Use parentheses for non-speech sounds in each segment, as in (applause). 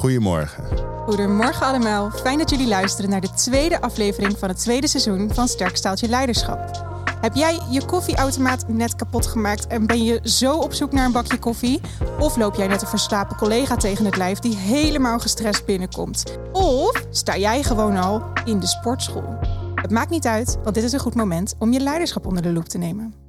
Goedemorgen. Goedemorgen allemaal. Fijn dat jullie luisteren naar de tweede aflevering van het tweede seizoen van Sterk Staaltje Leiderschap. Heb jij je koffieautomaat net kapot gemaakt en ben je zo op zoek naar een bakje koffie? Of loop jij net een verslapen collega tegen het lijf die helemaal gestrest binnenkomt? Of sta jij gewoon al in de sportschool? Het maakt niet uit, want dit is een goed moment om je leiderschap onder de loep te nemen.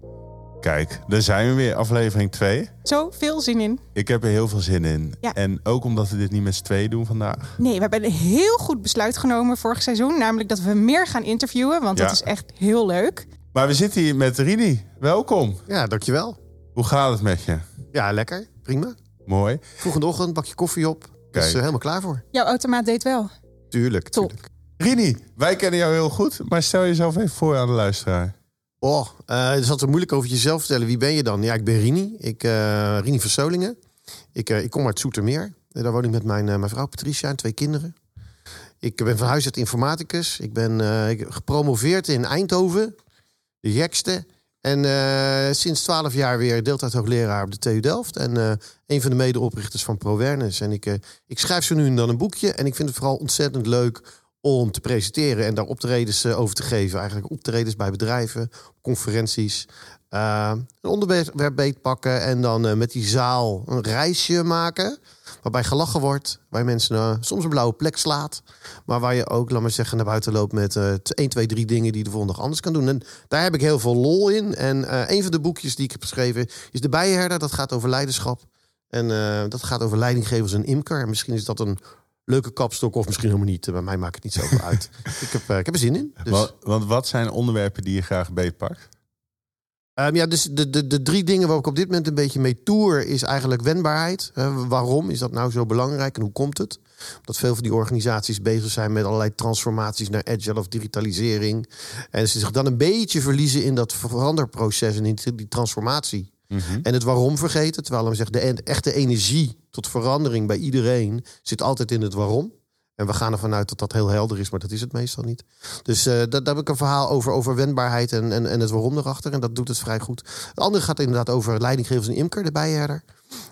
Kijk, daar zijn we weer, aflevering 2. Zo, veel zin in. Ik heb er heel veel zin in. Ja. En ook omdat we dit niet met z'n tweeën doen vandaag. Nee, we hebben een heel goed besluit genomen vorig seizoen. Namelijk dat we meer gaan interviewen, want dat Ja. is echt heel leuk. Maar we zitten hier met Rini. Welkom. Ja, dankjewel. Hoe gaat het met je? Ja, lekker. Prima. Mooi. Vroege ochtend, bakje koffie op. Dus Kijk. eh, helemaal klaar voor. Jouw automaat deed wel. Tuurlijk, Top. tuurlijk. Rini, wij kennen jou heel goed, maar stel jezelf even voor aan de luisteraar. Oh, eh het is altijd moeilijk over jezelf vertellen. Wie ben je dan? Ja, ik ben Rini. Ik, eh Rini van Solingen. Ik, eh, ik kom uit Zoetermeer. Daar woon ik met mijn, mijn vrouw Patricia en twee kinderen. Ik ben van informaticus. Ik ben gepromoveerd in Eindhoven, de Jekste. En sinds twaalf jaar weer deeltijd hoogleraar op de TU Delft. En een van de medeoprichters van ProWernus. En ik, ik schrijf zo nu en dan een boekje. En ik vind het vooral ontzettend leuk om te presenteren en daar optredens eh, over te geven. Eigenlijk optredens bij bedrijven, conferenties. Eh, een onderwerp beetpakken en dan eh, met die zaal een reisje maken. Waarbij gelachen wordt, waar mensen soms een blauwe plek slaat. Maar waar je ook, laat maar zeggen, naar buiten loopt met eh 1, 2, 3 dingen die de volgende dag anders kan doen. En daar heb ik heel veel lol in. En een van de boekjes die ik heb geschreven is De Bijenherder. Dat gaat over leiderschap. En dat gaat over leidinggevers en imker. En misschien is dat een leuke kapstok of misschien helemaal niet. Bij mij maakt het niet zoveel uit. (laughs) ik, heb, eh, ik heb er zin in. Dus, Want, want wat zijn onderwerpen die je graag beetpakt? Ehm, ja, dus de, de, de drie dingen waar ik op dit moment een beetje mee toer... is eigenlijk wendbaarheid. Eh, waarom is dat nou zo belangrijk en hoe komt het? Omdat veel van die organisaties bezig zijn met allerlei transformaties... naar agile of digitalisering. En ze zich dan een beetje verliezen in dat veranderproces... en in die transformatie. En het waarom vergeten. Terwijl hem zegt, de echte energie tot verandering bij iedereen... zit altijd in het waarom. En we gaan ervan uit dat dat heel helder is, maar dat is het meestal niet. Dus eh, daar, heb ik een verhaal over, over wendbaarheid en, en, en het waarom erachter. En dat doet het vrij goed. Het andere gaat inderdaad over leidinggevers en imker, de bijenherder.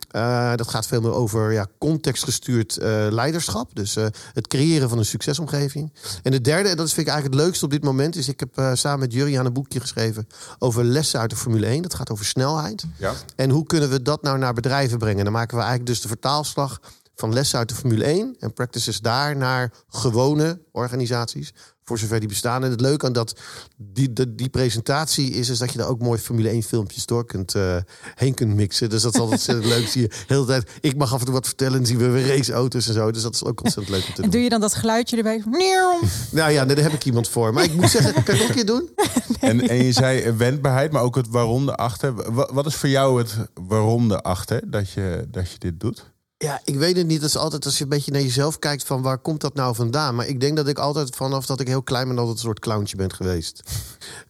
Eh, dat gaat veel meer over ja, contextgestuurd eh, leiderschap. Dus eh, het creëren van een succesomgeving. En de derde, en dat vind ik eigenlijk het leukste op dit moment... is ik heb samen met Juriaan een boekje geschreven... over lessen uit de Formule 1. Dat gaat over snelheid. Ja. En hoe kunnen we dat nou naar bedrijven brengen? Dan maken we eigenlijk dus de vertaalslag van lessen uit de Formule 1 en practices daar naar gewone organisaties, voor zover die bestaan. En het leuke aan dat die, die, die presentatie is, is dat je daar ook mooi Formule 1 filmpjes door kunt, eh, heen kunt mixen. Dus dat is altijd (laughs) ontzettend leuk. Zie je de hele tijd, ik mag af en toe wat vertellen en zien we weer raceauto's en zo. Dus dat is ook ontzettend leuk om te En doen. doe je dan dat geluidje erbij? (laughs) Nou ja, nee, daar heb ik iemand voor. Maar ik moet zeggen, kan ik nog een keer doen? (laughs) En, en je zei eh, wendbaarheid, maar ook het waarom erachter. Wat, wat is voor jou het waarom erachter dat je, dat je dit doet? Ja, ik weet het niet. Dat is altijd als je een beetje naar jezelf kijkt van waar komt dat nou vandaan. Maar ik denk dat ik altijd vanaf dat ik heel klein ben altijd een soort clowntje ben geweest. (laughs)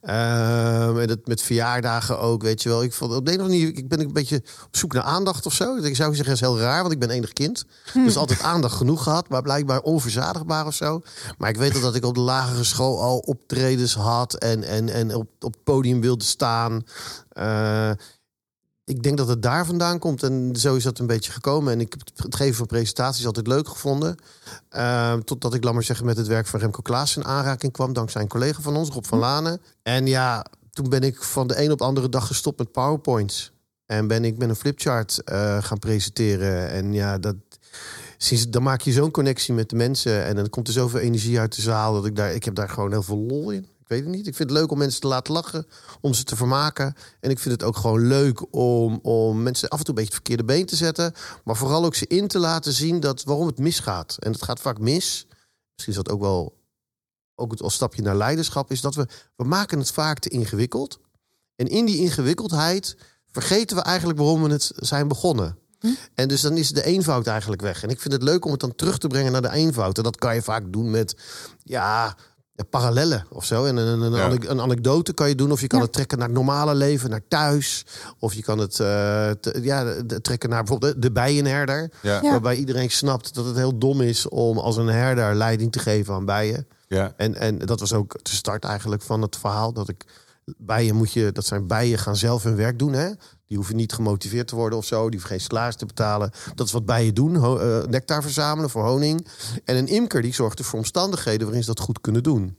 Ehm, en dat met verjaardagen ook, weet je wel. Ik vond op de een of andere manier, ik ben een beetje op zoek naar aandacht of zo. Ik zou zeggen, dat is heel raar, want ik ben enig kind. Dus altijd aandacht genoeg gehad, maar blijkbaar onverzadigbaar of zo. Maar ik weet dat ik op de lagere school al optredens had en, en, en op, op het podium wilde staan. Eh, ik denk dat het daar vandaan komt. En zo is dat een beetje gekomen. En ik heb het geven van presentaties altijd leuk gevonden. Uh, totdat ik, laat maar zeggen, met het werk van Remco Klaas in aanraking kwam. Dankzij een collega van ons, Rob van Lanen. En ja, toen ben ik van de een op de andere dag gestopt met PowerPoints. En ben ik met een flipchart eh, gaan presenteren. En ja, dat, sinds, dan maak je zo'n connectie met de mensen. En dan komt er zoveel energie uit de zaal. Dat ik daar, ik heb daar gewoon heel veel lol in. Weet het niet. Ik vind het leuk om mensen te laten lachen, om ze te vermaken. En ik vind het ook gewoon leuk om, om mensen af en toe een beetje het verkeerde been te zetten. Maar vooral ook ze in te laten zien dat waarom het misgaat. En het gaat vaak mis. Misschien is dat ook wel ook het als stapje naar leiderschap. Is dat we, we maken het vaak te ingewikkeld. En in die ingewikkeldheid vergeten we eigenlijk waarom we het zijn begonnen. En dus dan is de eenvoud eigenlijk weg. En ik vind het leuk om het dan terug te brengen naar de eenvoud. En dat kan je vaak doen met, ja, parallellen of zo. En een, een, Ja. anek- een anekdote kan je doen. Of je kan Ja. het trekken naar het normale leven, naar thuis. Of je kan het eh, te- ja, de- trekken naar bijvoorbeeld de, de bijenherder. Ja. Ja. Waarbij iedereen snapt dat het heel dom is om als een herder leiding te geven aan bijen. Ja. En, en dat was ook de start eigenlijk van het verhaal. Dat ik bijen moet je, dat zijn bijen gaan zelf hun werk doen. Hè? Die hoeven niet gemotiveerd te worden of zo. Die hoeven geen salaris te betalen. Dat is wat bijen doen. Eh, nectar verzamelen voor honing. En een imker die zorgt er voor omstandigheden waarin ze dat goed kunnen doen.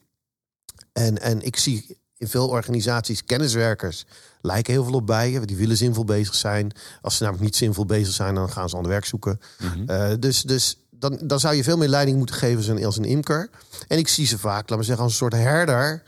En, en ik zie in veel organisaties kenniswerkers lijken heel veel op bijen. Die willen zinvol bezig zijn. Als ze namelijk niet zinvol bezig zijn, dan gaan ze ander werk zoeken. Eh, dus dus dan, dan zou je veel meer leiding moeten geven als een, als een imker. En ik zie ze vaak, laat maar zeggen, als een soort herder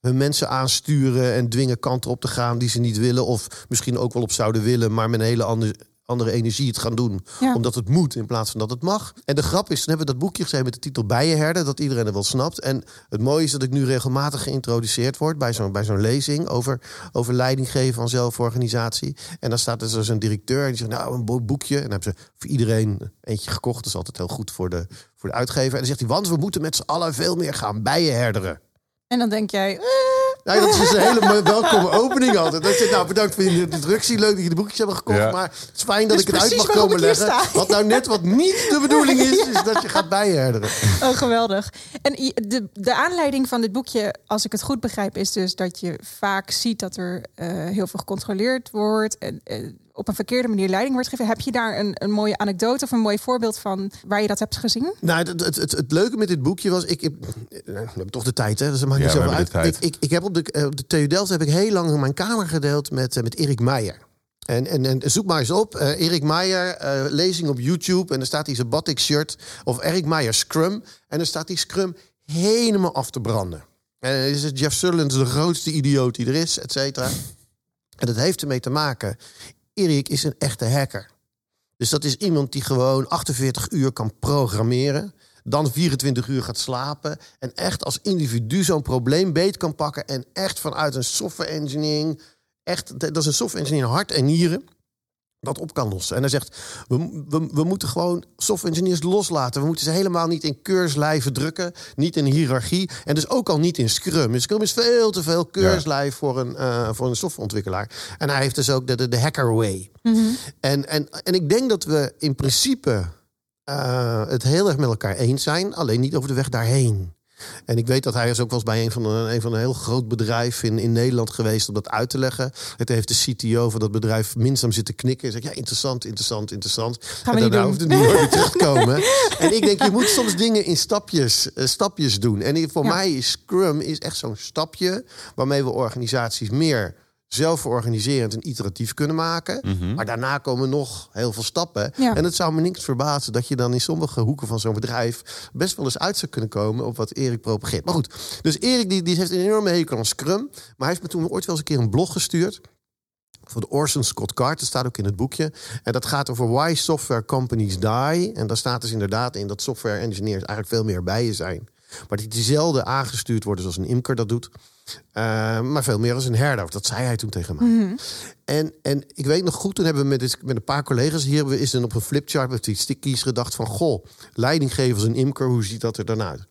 hun mensen aansturen en dwingen kanten op te gaan die ze niet willen. Of misschien ook wel op zouden willen, maar met een hele andere, andere energie het gaan doen. Ja. Omdat het moet in plaats van dat het mag. En de grap is, dan hebben we dat boekje geschreven met de titel Bijenherden, dat iedereen het wel snapt. En het mooie is dat ik nu regelmatig geïntroduceerd word bij zo'n bij zo'n lezing over, over leiding geven van zelforganisatie. En dan staat er dus een directeur en die zegt, nou, een bo- boekje. En dan hebben ze voor iedereen eentje gekocht. Dat is altijd heel goed voor de, voor de uitgever. En dan zegt hij, want we moeten met z'n allen veel meer gaan bijenherderen. En dan denk jij, eh, Nou, dat is dus een hele (laughs) welkome opening altijd. Dat je, nou, bedankt voor je introductie. Leuk dat je de boekjes hebben gekocht. Ja. Maar het is fijn dat Dus ik het uit mag komen leggen. Wat nou net wat niet de bedoeling is, (laughs) is dat je gaat bijenherderen. oh geweldig. En de, de aanleiding van dit boekje, als ik het goed begrijp, is dus dat je vaak ziet dat er eh, heel veel gecontroleerd wordt en eh, op een verkeerde manier leiding wordt gegeven. Heb je daar een, een mooie anekdote of een mooi voorbeeld van waar je dat hebt gezien? Nou, het, het, het, het leuke met dit boekje was... Ik, ik, we hebben toch de tijd, hè? Dus dat maakt Ja, niet hebben uit. Ik, ik, ik heb op de, eh, op de TU Delft heb ik heel lang mijn kamer gedeeld met, eh, met Erik Meijer. En, en, en zoek maar eens op. eh, Erik Meijer, eh, lezing op YouTube. En dan staat hij zijn batik shirt. Of Erik Meijer Scrum. En dan staat die Scrum helemaal af te branden. En dan is het Jeff Sutherland de grootste idioot die er is, et cetera. En dat heeft ermee te maken. Erik is een echte hacker. Dus dat is iemand die gewoon 48 uur kan programmeren. Dan 24 uur gaat slapen. En echt als individu zo'n probleem beet kan pakken. En echt vanuit een software engineering. Echt, dat is een software engineer hart en nieren. Dat op kan lossen. En hij zegt: we, we, we moeten gewoon software engineers loslaten. We moeten ze helemaal niet in keurslijven drukken. Niet in hiërarchie. En dus ook al niet in Scrum. Scrum is veel te veel keurslijf voor, een, eh, voor een softwareontwikkelaar. En hij heeft dus ook de, de, de hacker way. En, en, en ik denk dat we in principe eh, het heel erg met elkaar eens zijn, alleen niet over de weg daarheen. En ik weet dat hij is ook wel eens bij een van een, een van een heel groot bedrijf in, in Nederland geweest om dat uit te leggen. Het heeft de CTO van dat bedrijf minzaam zitten knikken. En zegt, ja, interessant, interessant, interessant. Gaan we en niet daarna hoeft het niet meer weer terug te komen. (laughs) en ik denk, je moet soms dingen in stapjes, eh, stapjes doen. En voor Ja. mij is Scrum is echt zo'n stapje waarmee we organisaties meer zelforganiserend en iteratief kunnen maken. Maar daarna komen nog heel veel stappen. Ja. En het zou me niks verbazen dat je dan in sommige hoeken van zo'n bedrijf best wel eens uit zou kunnen komen op wat Erik propageert. Maar goed, dus Erik die, die heeft een enorme hekel aan Scrum. Maar hij heeft me toen ooit wel eens een keer een blog gestuurd. Voor de Orson Scott Card, dat staat ook in het boekje. En dat gaat over why software companies die. En daar staat dus inderdaad in dat software engineers eigenlijk veel meer bij je zijn. Maar die zelden aangestuurd worden zoals een imker dat doet. Uh, maar veel meer als een herder. Dat zei hij toen tegen mij. En, en ik weet nog goed, toen hebben we met, dit, met een paar collega's hier... is dan op een flipchart met die stickies gedacht van... goh, leidinggevers en imker, hoe ziet dat er dan uit?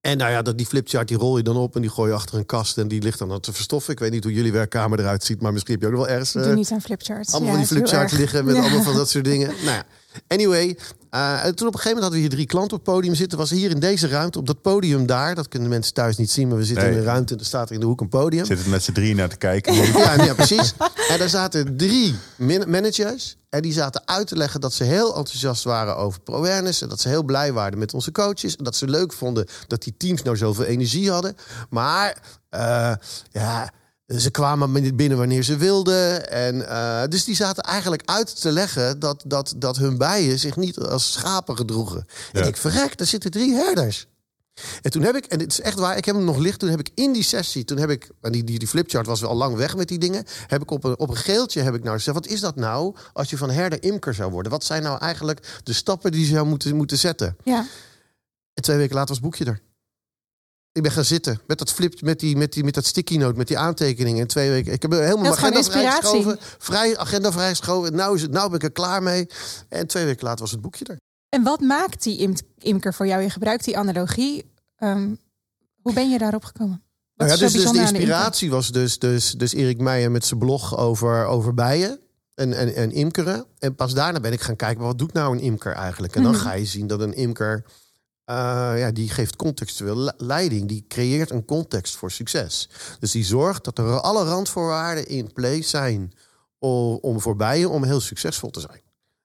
En nou ja, dat, die flipchart die rol je dan op en die gooi je achter een kast... en die ligt dan te verstoffen. Ik weet niet hoe jullie werkkamer eruit ziet... maar misschien heb je ook nog wel ergens... Ik eh, doe niet aan flipcharts. allemaal Ja, van die flipcharts liggen met Ja. allemaal van dat soort dingen. Nou ja, anyway. Eh, toen op een gegeven moment hadden we hier drie klanten op het podium zitten. Was hier in deze ruimte, op dat podium daar. Dat kunnen mensen thuis niet zien, maar we zitten Nee. in een ruimte. En er staat er in de hoek een podium. Zit het met z'n drieën naar te kijken. (laughs) Ja, ja, precies. En daar zaten drie managers. En die zaten uit te leggen dat ze heel enthousiast waren over ProAwareness. En dat ze heel blij waren met onze coaches. En dat ze leuk vonden dat die teams nou zoveel energie hadden. Maar eh, ja, ze kwamen binnen wanneer ze wilden. En, eh, dus die zaten eigenlijk uit te leggen dat, dat, dat hun bijen zich niet als schapen gedroegen. Ja. En ik verrek, daar zitten drie herders. En toen heb ik, en dit is echt waar, ik heb hem nog licht. Toen heb ik in die sessie, toen heb ik, en die, die, die flipchart was wel al lang weg met die dingen. Heb ik op een, op een geeltje heb ik nou gezegd: wat is dat nou als je van herder imker zou worden? Wat zijn nou eigenlijk de stappen die je zou moeten, moeten zetten? Ja. En twee weken later was het boekje er. Ik ben gaan zitten met dat flip, met, die, met, die, met dat sticky note, met die aantekeningen. En twee weken. Ik heb helemaal mijn agenda vrijgeschoven. Vrij, agenda vrijgeschoven. Nou, is het, nou ben ik er klaar mee. En twee weken later was het boekje er. En wat maakt die im- imker voor jou? Je gebruikt die analogie. Ehm, hoe ben je daarop gekomen? Nou ja, dus, dus de inspiratie was dus, dus, dus Erik Meijer met zijn blog over, over bijen en, en, en imkeren. En pas daarna ben ik gaan kijken, maar wat doet nou een imker eigenlijk? En dan Mhm. ga je zien dat een imker, eh, ja, die geeft contextueel le- leiding. Die creëert een context voor succes. Dus die zorgt dat er alle randvoorwaarden in place zijn om, om voor bijen om heel succesvol te zijn.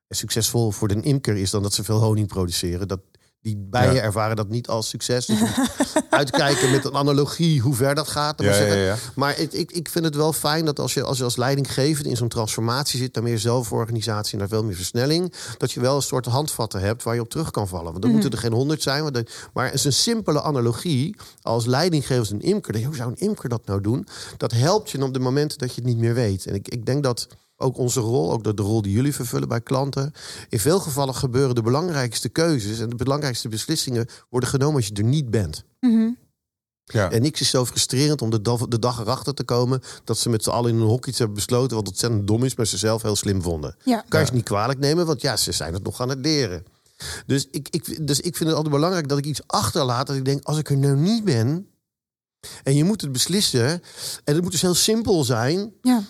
En succesvol voor de imker is dan dat ze veel honing produceren. Dat, die bijen Ja. ervaren dat niet als succes. Dus (laughs) je uitkijken met een analogie hoe ver dat gaat. Ja, maar, ja, ja. maar ik, ik, ik vind het wel fijn dat als je als, je als leidinggevende in zo'n transformatie zit, daar meer zelforganisatie en daar veel meer versnelling, dat je wel een soort handvatten hebt waar je op terug kan vallen. Want dan moeten er geen honderd zijn. Maar, de- maar het is een simpele analogie als leidinggever een imker. je, Hoe zou een imker dat nou doen? Dat helpt je op de momenten dat je het niet meer weet. En ik, ik denk dat ook onze rol, ook de, rol die jullie vervullen bij klanten. In veel gevallen gebeuren de belangrijkste keuzes en de belangrijkste beslissingen worden genomen als je er niet bent. Ja. En niks is zo frustrerend om de, dag- de dag erachter te komen dat ze met z'n allen in een hok iets hebben besloten wat ontzettend dom is, maar ze zelf heel slim vonden. Ja. Kan je ze niet kwalijk nemen, want ja, ze zijn het nog aan het leren. Dus ik, ik, dus ik vind het altijd belangrijk dat ik iets achterlaat. Dat ik denk, als ik er nou niet ben. En je moet het beslissen. En het moet dus heel simpel zijn. Ja.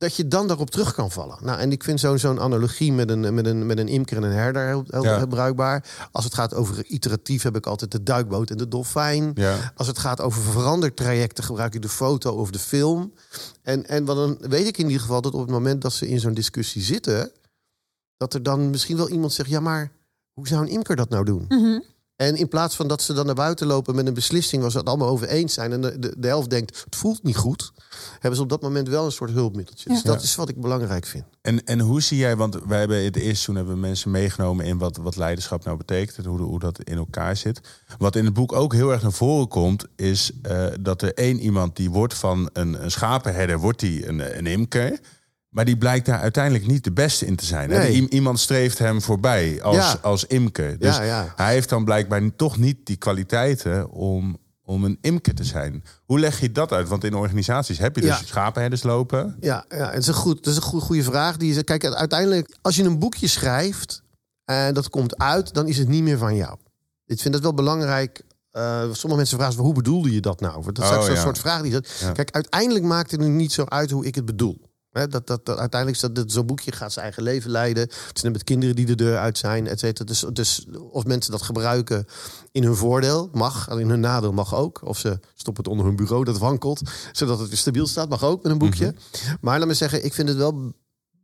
Dat je dan daarop terug kan vallen. Nou, en ik vind zo'n zo'n analogie met een, met, een, met een imker en een herder heel, heel, Ja. bruikbaar. Als het gaat over iteratief heb ik altijd de duikboot en de dolfijn. Ja. Als het gaat over verandertrajecten gebruik ik de foto of de film. En, en wat dan weet ik in ieder geval dat op het moment dat ze in zo'n discussie zitten, dat er dan misschien wel iemand zegt: ja, maar hoe zou een imker dat nou doen? Mhm. En in plaats van dat ze dan naar buiten lopen met een beslissing waar ze het allemaal over eens zijn en de, de, de helft denkt: het voelt niet goed, hebben ze op dat moment wel een soort hulpmiddeltje. Dus Ja. dat is wat ik belangrijk vind. En, en hoe zie jij, want wij hebben het eerst toen hebben we mensen meegenomen in wat, wat leiderschap nou betekent en hoe, hoe dat in elkaar zit. Wat in het boek ook heel erg naar voren komt, is eh, dat er één iemand die wordt van een, een schapenherder, wordt die een, een imker. Maar die blijkt daar uiteindelijk niet de beste in te zijn. Nee. Iemand streeft hem voorbij als, Ja. als imker. Dus Ja, ja. hij heeft dan blijkbaar toch niet die kwaliteiten om, om een imker te zijn. Hoe leg je dat uit? Want in organisaties heb je dus schapenherders lopen. Ja, ja het is een, goed, het is een goede, goede vraag. Die is, kijk, uiteindelijk, als je een boekje schrijft en dat komt uit, dan is het niet meer van jou. Ik vind het wel belangrijk. eh, sommige mensen vragen hoe bedoelde je dat nou? Dat is Oh, ook zo'n ja. soort vraag. Die dat, Ja. Kijk, uiteindelijk maakt het er niet zo uit hoe ik het bedoel. Dat, dat, dat, uiteindelijk is dat, dat zo'n boekje gaat zijn eigen leven leiden. Het zijn met kinderen die de deur uit zijn, et cetera. Dus, dus of mensen dat gebruiken in hun voordeel, mag. En in hun nadeel mag ook. Of ze stoppen het onder hun bureau, dat wankelt. Zodat het weer stabiel staat, mag ook met een boekje. Maar laat me zeggen, ik vind het wel...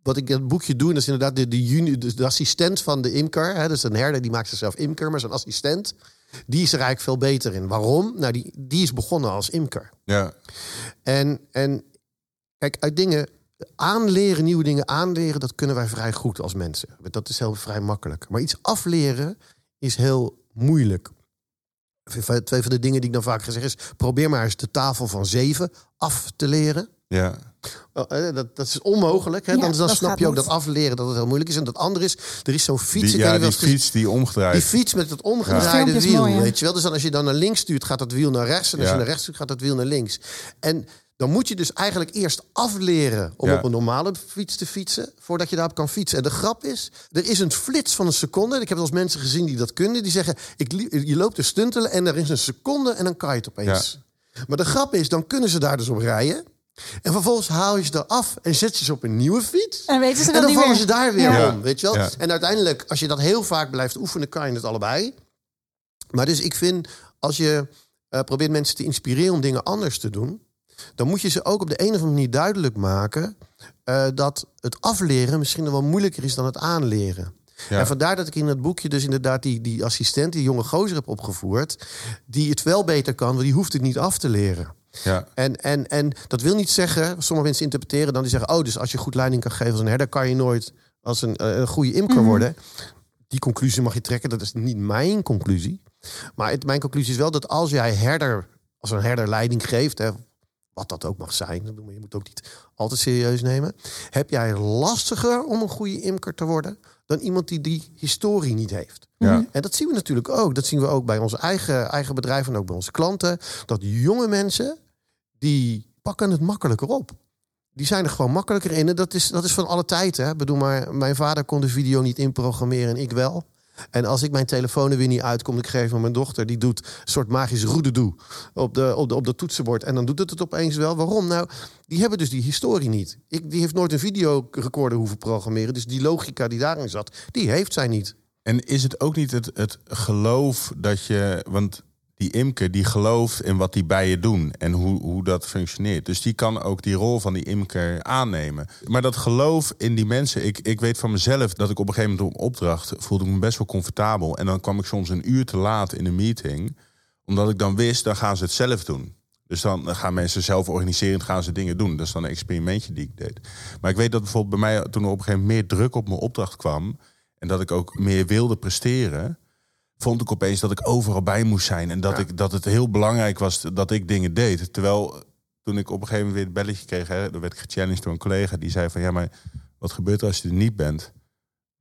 Wat ik het boekje doe, en dat is inderdaad de, de, juni, de, de assistent van de imker. Hè, dus een herder die maakt zichzelf imker, maar zijn assistent... die is er eigenlijk veel beter in. Waarom? Nou, die, die is begonnen als imker. Ja. En, en kijk, uit dingen aanleren, nieuwe dingen aanleren, dat kunnen wij vrij goed als mensen. Dat is heel vrij makkelijk. Maar iets afleren is heel moeilijk. Twee van de dingen die ik dan vaak zeg is: probeer maar eens de tafel van zeven af te leren. Ja. Oh, eh, Dat, dat is onmogelijk. Hè? Ja, Dan, snap je ook niet. dat afleren dat het heel moeilijk is. En dat andere is, er is zo'n fiets. Die, ja, die fiets die omgedraaid. die fiets met het Dat omgedraaide wiel, mooi, weet je wel. Dus dan als je dan naar links stuurt, gaat dat wiel naar rechts. En als Ja. je naar rechts stuurt, gaat dat wiel naar links. En dan moet je dus eigenlijk eerst afleren om Ja. op een normale fiets te fietsen, voordat je daarop kan fietsen. En de grap is, er is een flits van een seconde. Ik heb wel eens mensen gezien die dat kunnen. Die zeggen, ik, li- je loopt te stuntelen en er is een seconde en dan kan je het opeens. Maar de grap is, dan kunnen ze daar dus op rijden. En vervolgens haal je ze eraf en zet je ze op een nieuwe fiets. En weten ze En dan vallen meer. ze daar weer Ja. om, weet je wel? Ja. En uiteindelijk, als je dat heel vaak blijft oefenen, kan je het allebei. Maar dus ik vind, als je eh, probeert mensen te inspireren om dingen anders te doen... dan moet je ze ook op de een of andere manier duidelijk maken... eh, dat het afleren misschien nog wel moeilijker is dan het aanleren. Ja. En vandaar dat ik in het boekje dus inderdaad die, die assistent, die jonge gozer heb opgevoerd... die het wel beter kan, want die hoeft het niet af te leren. Ja. En, en, en dat wil niet zeggen, sommige mensen interpreteren dan die zeggen: Oh, dus als je goed leiding kan geven als een herder, kan je nooit als een, eh, een goede imker worden. Die conclusie mag je trekken, dat is niet mijn conclusie. Maar het, mijn conclusie is wel dat als jij herder, als een herder leiding geeft, hè, wat dat ook mag zijn, je moet ook niet al te serieus nemen, heb jij lastiger om een goede imker te worden dan iemand die die historie niet heeft. Ja. En dat zien we natuurlijk ook. Dat zien we ook bij onze eigen, eigen bedrijven en ook bij onze klanten. Dat jonge mensen, die pakken het makkelijker op. Die zijn er gewoon makkelijker in. En dat is, dat is van alle tijd. Hè? Bedoel, maar mijn vader kon de video niet inprogrammeren en ik wel. En als ik mijn telefoon er weer niet uitkom, ik geef aan mijn dochter, die doet een soort magisch roededoe op de, op de, op de toetsenbord. En dan doet het het opeens wel. Waarom? Nou, die hebben dus die historie niet. Ik, die heeft nooit een videorecorder hoeven programmeren. Dus die logica die daarin zat, die heeft zij niet. En is het ook niet het, het geloof dat je. Want die imker die gelooft in wat die bijen doen en hoe, hoe dat functioneert. Dus die kan ook die rol van die imker aannemen. Maar dat geloof in die mensen, ik, ik weet van mezelf dat ik op een gegeven moment op opdracht voelde ik me best wel comfortabel. En dan kwam ik soms een uur te laat in een meeting, omdat ik dan wist, dan gaan ze het zelf doen. Dus dan gaan mensen zelf organiseren, gaan ze dingen doen. Dat is dan een experimentje die ik deed. Maar ik weet dat bijvoorbeeld bij mij toen er op een gegeven moment meer druk op mijn opdracht kwam en dat ik ook meer wilde presteren vond ik opeens dat ik overal bij moest zijn. En dat, ik, dat het heel belangrijk was dat ik dingen deed. Terwijl toen ik op een gegeven moment weer het belletje kreeg, hè, dan werd ik gechallenged door een collega die zei van ja, maar wat gebeurt er als je er niet bent?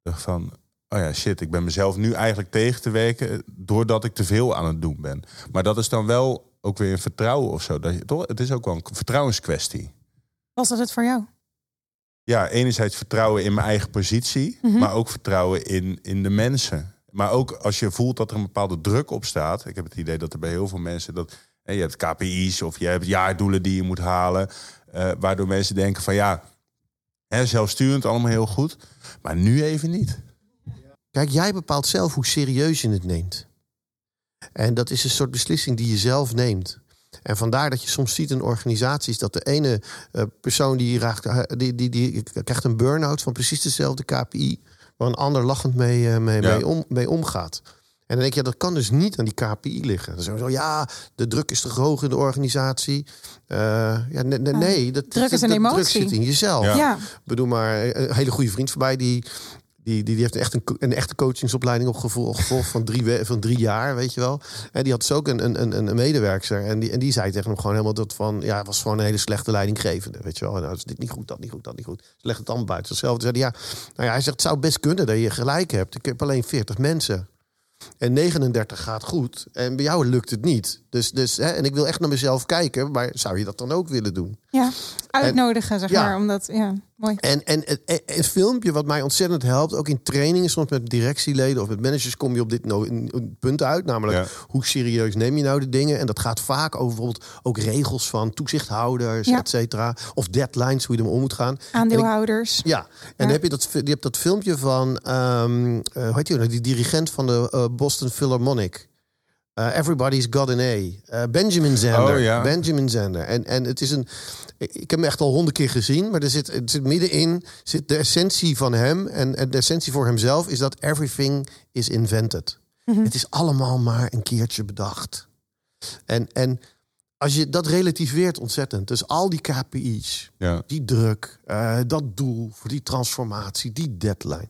Ik dacht van, oh ja, shit, ik ben mezelf nu eigenlijk tegen te werken doordat ik te veel aan het doen ben. Maar dat is dan wel ook weer een vertrouwen of zo. Dat je, toch? Het is ook wel een vertrouwenskwestie. Was dat het voor jou? Ja, enerzijds vertrouwen in mijn eigen positie, Mhm. maar ook vertrouwen in, in de mensen. Maar ook als je voelt dat er een bepaalde druk op staat. Ik heb het idee dat er bij heel veel mensen dat je hebt KPI's of je hebt jaardoelen die je moet halen, eh, waardoor mensen denken van ja, hè, zelfsturend allemaal heel goed, maar nu even niet. Kijk, jij bepaalt zelf hoe serieus je het neemt. En dat is een soort beslissing die je zelf neemt. En vandaar dat je soms ziet in organisaties dat de ene eh, persoon die, raakt, eh, die, die, die krijgt een burn-out van precies dezelfde KPI, waar een ander lachend mee, eh, mee, Ja. mee, om, mee omgaat. En dan denk je, ja, dat kan dus niet aan die KPI liggen. Dan zeggen we zo, ja, de druk is te hoog in de organisatie. Eh, ja, nee, nee, nee, dat, Druk is dat- een dat druk emotie. zit in jezelf. Ja. Ja. Ik bedoel maar, een hele goede vriend van mij, die, die, die, die heeft echt een, een echte coachingsopleiding opgevolgd gevolgd van, drie, van drie jaar, weet je wel. En die had dus ook een, een, een, medewerker. En die, en die zei tegen hem gewoon helemaal dat van, ja, was gewoon een hele slechte leidinggevende, weet je wel. Nou, is dit niet goed, dat niet goed, dat niet goed. Ze legt het allemaal buiten zichzelf. Zei ja, nou ja, hij zegt, het zou best kunnen dat je gelijk hebt. Ik heb alleen 40 mensen. En 39 gaat goed. En bij jou lukt het niet. Dus, dus, hè, en ik wil echt naar mezelf kijken. Maar zou je dat dan ook willen doen? ja. Uitnodigen, zeg Ja. maar. Omdat, ja, mooi. En, en het, filmpje wat mij ontzettend helpt, ook in trainingen, soms met directieleden of met managers, kom je op dit no- punt uit. Namelijk, Ja. hoe serieus neem je nou de dingen? En dat gaat vaak over bijvoorbeeld ook regels van toezichthouders, Ja. et cetera. Of deadlines, hoe je ermee om moet gaan. Aandeelhouders. Ja, en dan heb je dat, je hebt dat filmpje van, ehm eh, hoe heet die, nou? die dirigent van de eh, Boston Philharmonic. Eh, Everybody's Got an A. Eh, Benjamin Zander. Oh, ja. Benjamin Zander. En, en het is een. Ik heb hem echt al honderd keer gezien, maar er zit, er zit middenin zit de essentie van hem. En, en de essentie voor hemzelf is dat everything is invented. Het is allemaal maar een keertje bedacht. En, en als je dat relativeert ontzettend. Dus al die KPI's, Ja. die druk, eh, dat doel voor die transformatie, die deadline.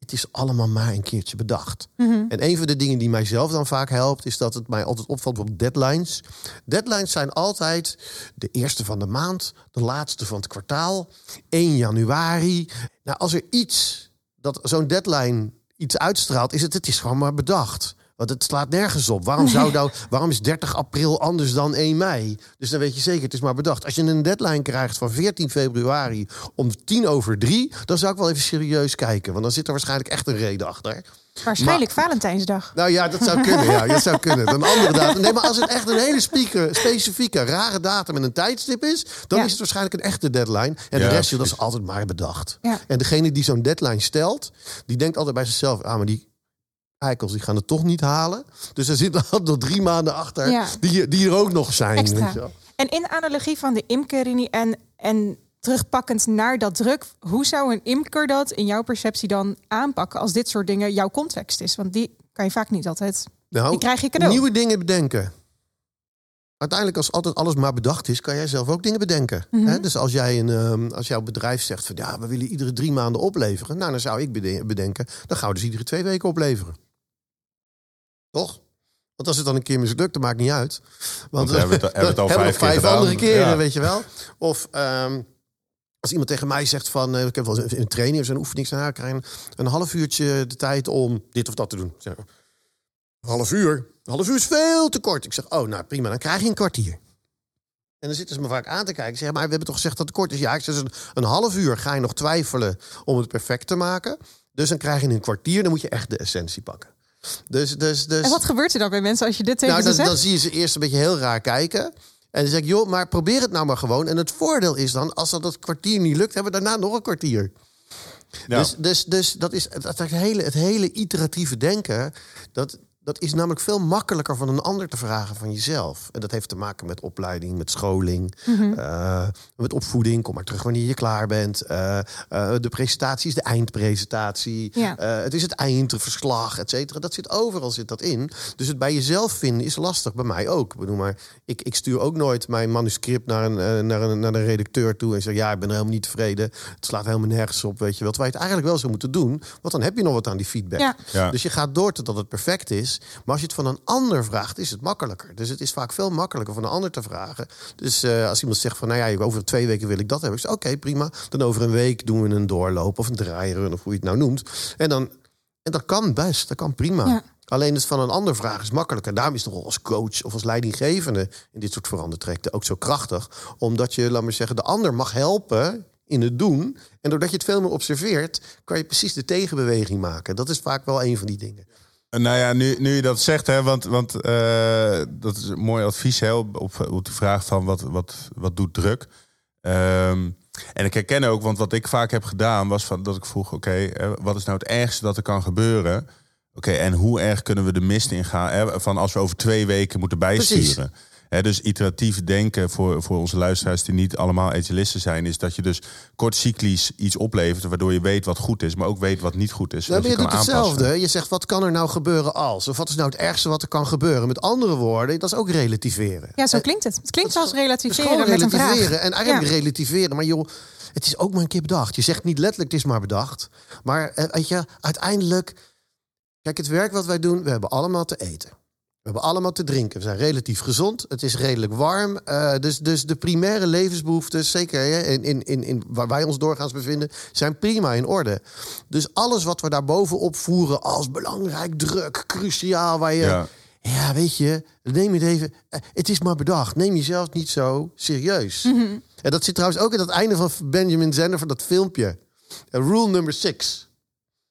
Het is allemaal maar een keertje bedacht. Mhm. En een van de dingen die mijzelf dan vaak helpt, is dat het mij altijd opvalt op deadlines. Deadlines zijn altijd de eerste van de maand, de laatste van het kwartaal, 1 januari. Nou, als er iets dat zo'n deadline iets uitstraalt, is het, het is gewoon maar bedacht. Want het slaat nergens op. Waarom, zou nou, waarom is 30 april anders dan 1 mei? Dus dan weet je zeker, het is maar bedacht. Als je een deadline krijgt van 14 februari om tien over drie... dan zou ik wel even serieus kijken. Want dan zit er waarschijnlijk echt een reden achter. Waarschijnlijk Valentijnsdag. Nou ja, dat zou kunnen. Ja, (laughs) dat zou kunnen. Een andere datum. Nee, maar als het echt een hele specifieke, rare datum en een tijdstip is, dan Ja. is het waarschijnlijk een echte deadline. En Ja, de rest, dat is altijd maar bedacht. Ja. En degene die zo'n deadline stelt, die denkt altijd bij zichzelf: ah, maar die eikels die gaan het toch niet halen. Dus er zitten (laughs) nog drie maanden achter Ja. die, die er ook nog zijn. Extra. weet je wel. En in analogie van de imkerini en, en terugpakkend naar dat druk, hoe zou een imker dat in jouw perceptie dan aanpakken als dit soort dingen jouw context is? Want die kan je vaak niet altijd. Nou, Die krijg je cadeau. Nieuwe dingen bedenken. Uiteindelijk, als altijd alles maar bedacht is, kan jij zelf ook dingen bedenken. Mhm. Dus als, jij een, ehm, als jouw bedrijf zegt van ja, we willen iedere drie maanden opleveren. Nou, dan zou ik bede- bedenken, dan gaan we dus iedere twee weken opleveren. Toch? Want als het dan een keer mislukt, dat maakt niet uit. Want we hebben het- (laughs) hebben het al we vijf nog vijf keer andere keren, Ja. weet je wel. Of ehm, als iemand tegen mij zegt van, eh, ik heb wel eens een training of zo'n oefening, ik zeg, nou, krijg een, een half uurtje de tijd om dit of dat te doen. Zeg, een half uur? Een half uur is veel te kort. Ik zeg, oh, nou prima, dan krijg je een kwartier. En dan zitten ze me vaak aan te kijken. Ik zeg, maar we hebben toch gezegd dat het kort is? Ja, ik zeg, dus een, een half uur ga je nog twijfelen om het perfect te maken. Dus dan krijg je een kwartier, dan moet je echt de essentie pakken. Dus, dus, dus... En wat gebeurt er dan bij mensen als je dit tegen Nou, ze dan, zegt? dan zie je ze eerst een beetje heel raar kijken. En dan zeg ik, joh, maar probeer het nou maar gewoon. En het voordeel is dan, als dat, dat kwartier niet lukt, hebben we daarna nog een kwartier. Ja. Dus, dus, dus dat is het, het, hele, het hele iteratieve denken. Dat, dat is namelijk veel makkelijker van een ander te vragen van jezelf. En dat heeft te maken met opleiding, met scholing, eh, met opvoeding. Kom maar terug wanneer je klaar bent. Eh, eh, de presentatie is de eindpresentatie. Ja. Eh, het is het eindverslag, et cetera. Dat zit overal zit dat in. Dus het bij jezelf vinden is lastig. Bij mij ook. Ik bedoel, maar ik, ik stuur ook nooit mijn manuscript naar een, naar, een, naar een redacteur toe en zeg: Ja, ik ben er helemaal niet tevreden. Het slaat helemaal nergens op. Weet je wel. Terwijl je het eigenlijk wel zou moeten doen. Want dan heb je nog wat aan die feedback. Ja. Ja. Dus je gaat door totdat het perfect is. Maar als je het van een ander vraagt, is het makkelijker. Dus het is vaak veel makkelijker van een ander te vragen. Dus eh, als iemand zegt van, nou ja, over twee weken wil ik dat hebben. Ik zeg, oké, prima. Dan over een week doen we een doorloop of een draairun of hoe je het nou noemt. En dan, en dat kan best, dat kan prima. Ja. Alleen het van een ander vragen is makkelijker. Daarom is het toch als coach of als leidinggevende in dit soort verandertrekten ook zo krachtig. Omdat je, laat maar zeggen, de ander mag helpen in het doen. En doordat je het veel meer observeert, kan je precies de tegenbeweging maken. Dat is vaak wel een van die dingen. Nou ja, nu, nu je dat zegt, hè, want, want eh, dat is een mooi advies hè, op, de vraag van wat, wat, wat doet druk. Ehm, en ik herken ook, want wat ik vaak heb gedaan was van, dat ik vroeg, oké, eh, wat is nou het ergste dat er kan gebeuren? Oké, en hoe erg kunnen we de mist ingaan hè, van als we over twee weken moeten bijsturen? Dus iteratief denken voor, voor onze luisteraars die niet allemaal etalisten zijn, is dat je dus kort cyclisch iets oplevert, waardoor je weet wat goed is, maar ook weet wat niet goed is. Nou, maar je je doet aanpassen. hetzelfde. Je zegt, wat kan er nou gebeuren als? Of wat is nou het ergste wat er kan gebeuren? Met andere woorden, dat is ook relativeren. Ja, zo klinkt het. Het klinkt als Het is relativeren met een vraag. relativeren. En eigenlijk Ja. relativeren. Maar joh, het is ook maar een keer bedacht. Je zegt niet letterlijk, het is maar bedacht. Maar eh, weet je, uiteindelijk... Kijk, het werk wat wij doen, we hebben allemaal te eten. We hebben allemaal te drinken. We zijn relatief gezond. Het is redelijk warm. Eh, dus, dus de primaire levensbehoeften, zeker hè, in, in, in, in waar wij ons doorgaans bevinden, zijn prima in orde. Dus alles wat we daarbovenop voeren als belangrijk, druk, cruciaal, waar je. Ja. Ja, weet je, neem het even. eh, Het is maar bedacht. Neem jezelf niet zo serieus. Mhm. En dat zit trouwens ook in het einde van Benjamin Zender van dat filmpje. Eh, rule number six.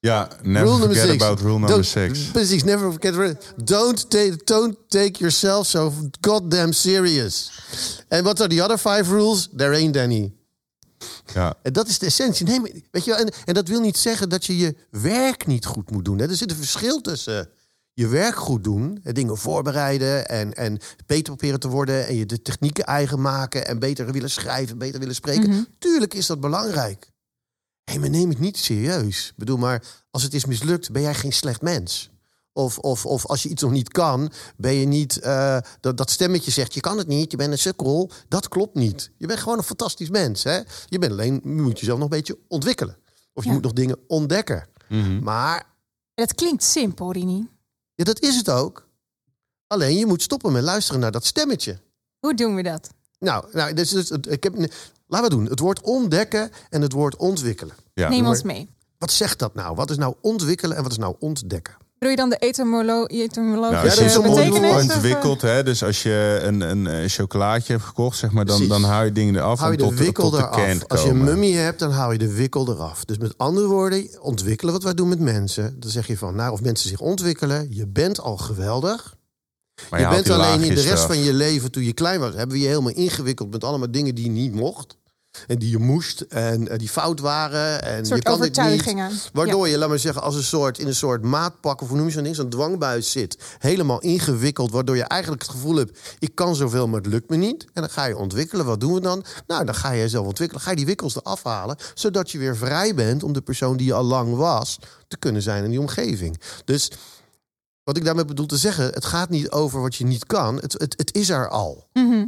Ja, never rule forget six. about rule number Don't- six. Precies, never forget. Don't take, don't take yourself so goddamn serious. En wat are the other five rules? There ain't any. Ja. En dat is de essentie. Nee, maar, weet je wel, en, en dat wil niet zeggen dat je je werk niet goed moet doen. Hè. Er zit een verschil tussen je werk goed doen, hè, dingen voorbereiden en, en beter proberen te worden en je de technieken eigen maken en beter willen schrijven, beter willen spreken. Tuurlijk is dat belangrijk. Hé, maar neem het niet serieus. Ik bedoel, maar als het is mislukt, ben jij geen slecht mens. Of, of, of als je iets nog niet kan, ben je niet... eh, dat, dat stemmetje zegt, je kan het niet, je bent een sukkel. Dat klopt niet. Je bent gewoon een fantastisch mens. Hè? Je bent alleen, je moet jezelf nog een beetje ontwikkelen. Of je Ja. moet nog dingen ontdekken. Maar Het klinkt simpel, Rini. ja, dat is het ook. Alleen je moet stoppen met luisteren naar dat stemmetje. Hoe doen we dat? Nou, nou dus, dus, het- ik heb, laten we doen. Het woord ontdekken en het woord ontwikkelen. Ja. Neem ons mee. Wat zegt dat nou? Wat is nou ontwikkelen en wat is nou ontdekken? Bedoel je dan de etymolo Nou, als dat is je ontwikkelt, hè, dus als je een, een, chocolaatje hebt gekocht, zeg maar, dan, Precies. dan haal je dingen eraf Hou je de tot, wikkel tot de eraf. kern te Als je een mummie hebt, dan haal je de wikkel eraf. Dus met andere woorden, ontwikkelen wat wij doen met mensen. Dan zeg je van, nou, of mensen zich ontwikkelen. Je bent al geweldig. Maar je haalt bent alleen in de rest eraf. van je leven, toen je klein was, hebben we je helemaal ingewikkeld met allemaal dingen die je niet mocht. En die je moest en eh, die fout waren. En je kan dit niet. Waardoor je, laat maar zeggen, als een soort, in een soort maatpak of hoe noem je zo'n ding, zo'n dwangbuis zit. Helemaal ingewikkeld, waardoor je eigenlijk het gevoel hebt, ik kan zoveel, maar het lukt me niet. En dan ga je ontwikkelen. Wat doen we dan? Nou, dan ga je jezelf ontwikkelen. Ga je die wikkels eraf halen, zodat je weer vrij bent om de persoon die je al lang was te kunnen zijn in die omgeving. Dus wat ik daarmee bedoel te zeggen, het gaat niet over wat je niet kan. Het, het, het is er al. Mhm.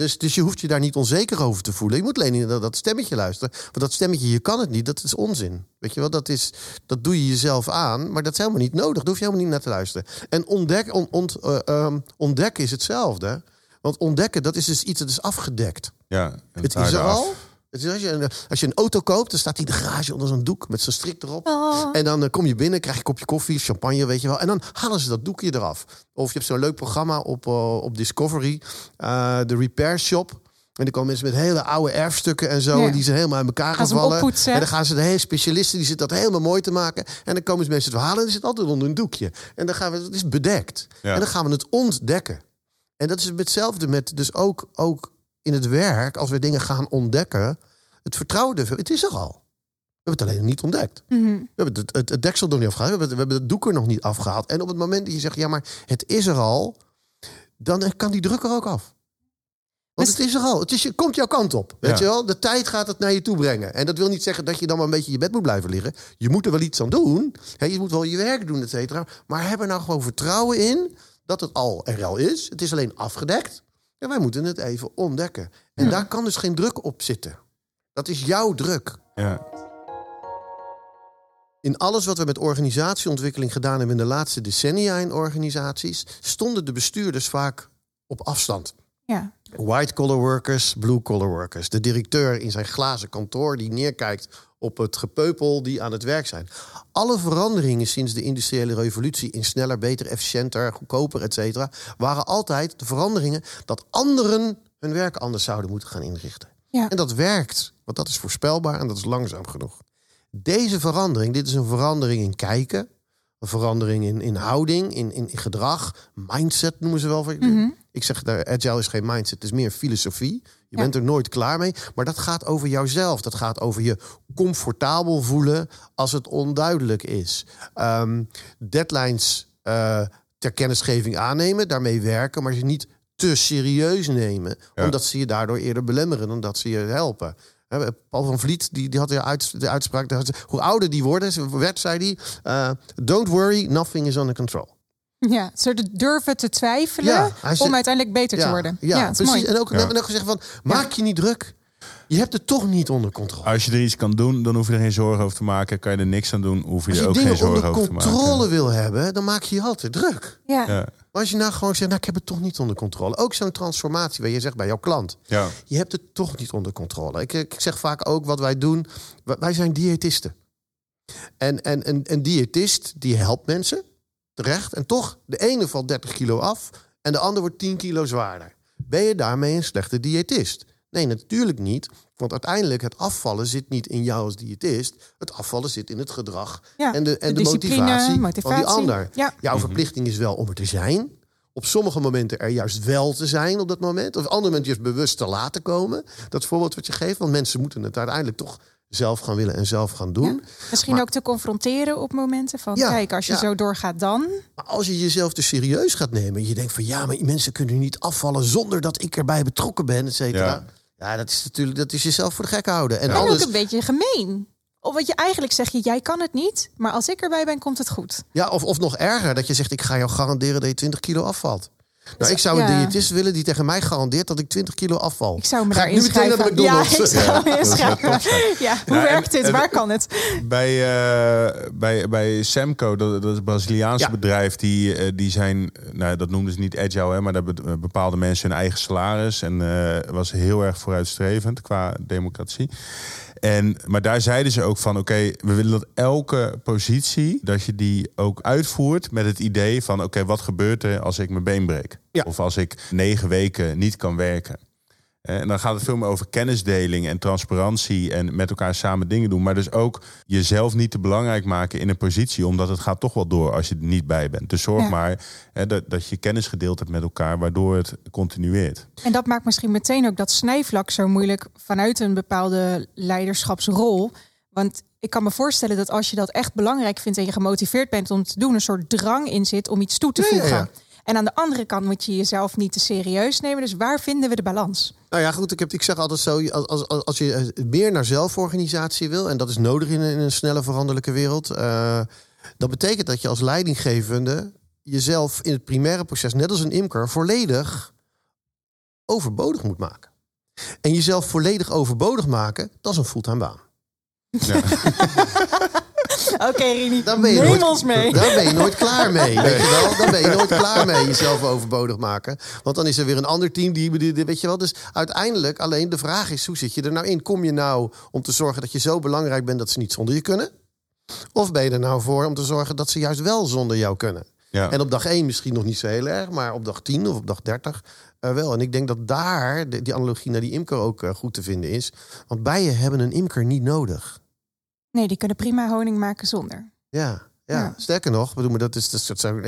Dus, dus je hoeft je daar niet onzeker over te voelen. Je moet alleen naar dat stemmetje luisteren. Want dat stemmetje, je kan het niet, dat is onzin. Weet je wel, dat, is, dat doe je jezelf aan. Maar dat is helemaal niet nodig. Daar hoef je helemaal niet naar te luisteren. En ontdek, on, ont, eh, ehm, ontdekken is hetzelfde. Want ontdekken, dat is dus iets dat is afgedekt. Ja, Het is er al. Is als, je een, als je een auto koopt, dan staat die in de garage onder zo'n doek met zo'n strik erop. Oh. En dan eh, kom je binnen, krijg je een kopje koffie, champagne, weet je wel. En dan halen ze dat doekje eraf. Of je hebt zo'n leuk programma op, eh, op Discovery, eh, de Repair Shop. En dan komen mensen met hele oude erfstukken en zo. Ja. En die zijn helemaal uit elkaar Gaan gevallen. En dan gaan ze de hele specialisten, die zitten dat helemaal mooi te maken. En dan komen ze mensen het verhalen en die zit altijd onder een doekje. En dan gaan we, het is bedekt. Ja. En dan gaan we het ontdekken. En dat is hetzelfde met, dus ook, ook in het werk, als we dingen gaan ontdekken. Het vertrouwen, het is er al. We hebben het alleen nog niet ontdekt. Mhm. We hebben het, het, het deksel nog niet afgehaald. We hebben, het, we hebben het doek er nog niet afgehaald. En op het moment dat je zegt, ja, maar het is er al, dan kan die druk er ook af. Want Dus- het is er al. Het, is, het komt jouw kant op. Weet Ja. je wel? De tijd gaat het naar je toe brengen. En dat wil niet zeggen dat je dan maar een beetje in je bed moet blijven liggen. Je moet er wel iets aan doen. Hè, je moet wel je werk doen, et cetera. Maar heb er nou gewoon vertrouwen in dat het al er al is. Het is alleen afgedekt. En wij moeten het even ontdekken. En daar kan dus geen druk op zitten. Dat is jouw druk. Ja. In alles wat we met organisatieontwikkeling gedaan hebben in de laatste decennia in organisaties, stonden de bestuurders vaak op afstand. Ja. White collar workers, blue collar workers. De directeur in zijn glazen kantoor die neerkijkt op het gepeupel die aan het werk zijn. Alle veranderingen sinds de industriële revolutie in sneller, beter, efficiënter, goedkoper, et cetera, waren altijd de veranderingen dat anderen hun werk anders zouden moeten gaan inrichten. Ja. En dat werkt, want dat is voorspelbaar en dat is langzaam genoeg. Deze verandering, dit is een verandering in kijken, een verandering in, in houding, in, in, in gedrag, mindset noemen ze wel. Ik zeg, daar, agile is geen mindset, het is meer filosofie. Je Ja. bent er nooit klaar mee, maar dat gaat over jouzelf. Dat gaat over je comfortabel voelen als het onduidelijk is. Ehm, deadlines eh, ter kennisgeving aannemen, daarmee werken, maar ze niet te serieus nemen, Ja. omdat ze je daardoor eerder belemmeren dan dat ze je helpen. Hè, Paul van Vliet die, die had de, uit, de uitspraak, hoe ouder die worden, werd, zei hij, eh, don't worry, nothing is under control. Ja, ze durven te twijfelen Ja, om uiteindelijk beter te worden. Ja, precies. mooi. En ook, Ja. en ook gezegd van, maak je niet druk. Je hebt het toch niet onder controle. Als je er iets kan doen, dan hoef je er geen zorgen over te maken. Kan je er niks aan doen, hoef je Als er je ook geen zorgen over te maken. controle wil hebben, dan maak je je altijd druk. Ja. Ja. Maar als je nou gewoon zegt, nou, ik heb het toch niet onder controle. Ook zo'n transformatie waar je zegt bij jouw klant. Ja. Je hebt het toch niet onder controle. Ik, ik zeg vaak ook wat wij doen. Wij- zijn diëtisten. En, en een, een diëtist die helpt mensen terecht. En toch, de ene valt 30 kilo af en de ander wordt 10 kilo zwaarder. Ben je daarmee een slechte diëtist? Nee, natuurlijk niet. Want uiteindelijk, het afvallen zit niet in jou als diëtist. Het afvallen zit in het gedrag Ja, en de, en de motivatie, van die ander. Ja. Jouw verplichting is wel om er te zijn. Op sommige momenten er juist wel te zijn op dat moment. Of op andere momenten juist bewust te laten komen. Dat voorbeeld wat je geeft. Want mensen moeten het uiteindelijk toch zelf gaan willen en zelf gaan doen. Ja. Misschien Maar- ook te confronteren op momenten van... Ja, kijk, als je ja. zo doorgaat dan... Maar als je jezelf te serieus gaat nemen. En je denkt van ja, maar mensen kunnen niet afvallen zonder dat ik erbij betrokken ben, et cetera. Ja. Dat is natuurlijk dat is jezelf voor de gek houden. En ook een beetje gemeen. Of wat je eigenlijk zeg je, jij kan het niet, maar als ik erbij ben, komt het goed. ja, of, of nog erger, dat je zegt ik ga jou garanderen dat je 20 kilo afvalt. Nou, ik zou een ja. diëtist willen die tegen mij garandeert dat ik 20 kilo afval. Ik zou me Ga daar naar inschrijven. Ja, McDonald's? ik zou me dat is wel inschrijven. (laughs) Ja, hoe en- werkt dit? en- Waar kan het? Bij, eh, bij, bij Semco, dat, dat is een Braziliaanse Ja. bedrijf, die, eh, die zijn, nou, dat noemden ze niet agile, hè, maar daar be- bepaalden mensen hun eigen salaris en eh, was heel erg vooruitstrevend qua democratie. En, maar daar zeiden ze ook van, oké, we willen dat elke positie, dat je die ook uitvoert met het idee van, oké, wat gebeurt er als ik mijn been breek? Ja. Of als ik negen weken niet kan werken? Eh, En dan gaat het veel meer over kennisdeling en transparantie en met elkaar samen dingen doen. Maar dus ook jezelf niet te belangrijk maken in een positie, omdat het gaat toch wel door als je er niet bij bent. Dus zorg Ja. maar hè, dat, dat je kennis gedeeld hebt met elkaar, waardoor het continueert. En dat maakt misschien meteen ook dat snijvlak zo moeilijk vanuit een bepaalde leiderschapsrol. Want ik kan me voorstellen dat als je dat echt belangrijk vindt en je gemotiveerd bent om te doen, een soort drang in zit om iets toe te ja, voegen. ja. En aan de andere kant moet je jezelf niet te serieus nemen. Dus waar vinden we de balans? Nou ja, goed, ik, heb, ik zeg altijd zo, als, als, als- je eh, meer naar zelforganisatie wil... en dat is nodig in een, in een snelle veranderlijke wereld... eh, dat betekent dat je als leidinggevende jezelf in het primaire proces... net als een imker, volledig overbodig moet maken. En jezelf volledig overbodig maken, dat is een fulltime baan. (laughs) (laughs) Oké, Rini, Dan ben je neem nooit, ons mee. Daar ben je nooit klaar mee. Weet je wel? Dan ben je nooit (laughs) klaar mee jezelf overbodig maken. Want dan is er weer een ander team die, weet je wel. Dus uiteindelijk alleen de vraag is: hoe zit je er nou in? Kom je nou om te zorgen dat je zo belangrijk bent dat ze niet zonder je kunnen? Of ben je er nou voor om te zorgen dat ze juist wel zonder jou kunnen? Ja. En op dag 1 misschien nog niet zo heel erg, maar op dag 10 of op dag 30 eh, wel. En ik denk dat daar de- die analogie naar die imker ook eh, goed te vinden is. Want bijen hebben een imker niet nodig. Nee, die kunnen prima honing maken zonder. Ja, ja. Ja. sterker nog, bedoel, maar dat is, dat zou-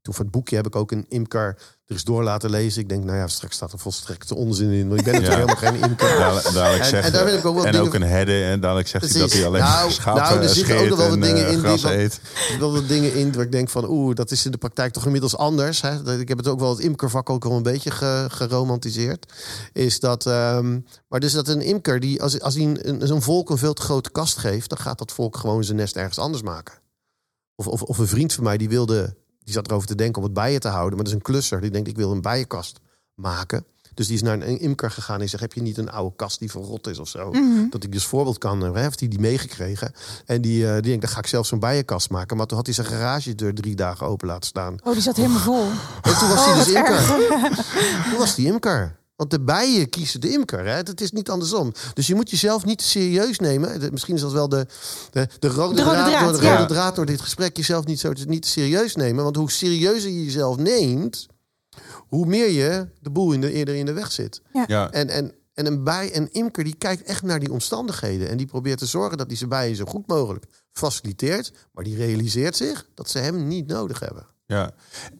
Toen voor het boekje heb ik ook een imker er eens door laten lezen. Ik denk, nou ja, straks staat er volstrekt onzin in. Want ik ben natuurlijk helemaal geen imker. Dadelijk, dadelijk En- en daar wil ik ook wel en dingen- ook een herde. En dadelijk zegt hij dat Precies. hij alleen Nou, schapen nou, er zitten ook nog wel wat en, dingen eh, in die wat- eet. Wel wat dingen in waar ik denk van... oeh, dat is in de praktijk toch inmiddels anders. Hè? Ik heb het ook wel het imkervak ook al een beetje ge- geromantiseerd. Is dat... ehm, maar dus dat een imker, die, als, als hij een, een- zo'n volk een veel te grote kast geeft... dan gaat dat volk gewoon zijn nest ergens anders maken. Of, of, of een vriend van mij die wilde... die zat erover te denken om het bijen te houden. Maar dat is een klusser. Die denkt, ik wil een bijenkast maken. Dus die is naar een imker gegaan en zegt... heb je niet een oude kast die verrot is of zo? Dat ik dus voorbeeld kan... Hè, heeft hij die meegekregen. En die, eh, die denkt, dan ga ik zelf zo'n bijenkast maken. Maar toen had hij zijn garagedeur drie dagen open laten staan. Oh, die zat helemaal vol. En toen was Oh, hij dus wat imker. erg. Toen was die imker. Want de bijen kiezen de imker. Hè? Het is niet andersom. Dus je moet jezelf niet te serieus nemen. De- Misschien is dat wel de, de, de, rode, De rode draad, draad, door, de ja. rode draad door dit gesprek. Jezelf niet zo niet te serieus nemen. Want hoe serieuzer je jezelf neemt... hoe meer je de boel in de, eerder in de weg zit. Ja. En, en, en een bij, een imker, die kijkt echt naar die omstandigheden. En die probeert te zorgen dat hij zijn bijen zo goed mogelijk faciliteert. Maar die realiseert zich dat ze hem niet nodig hebben. Ja,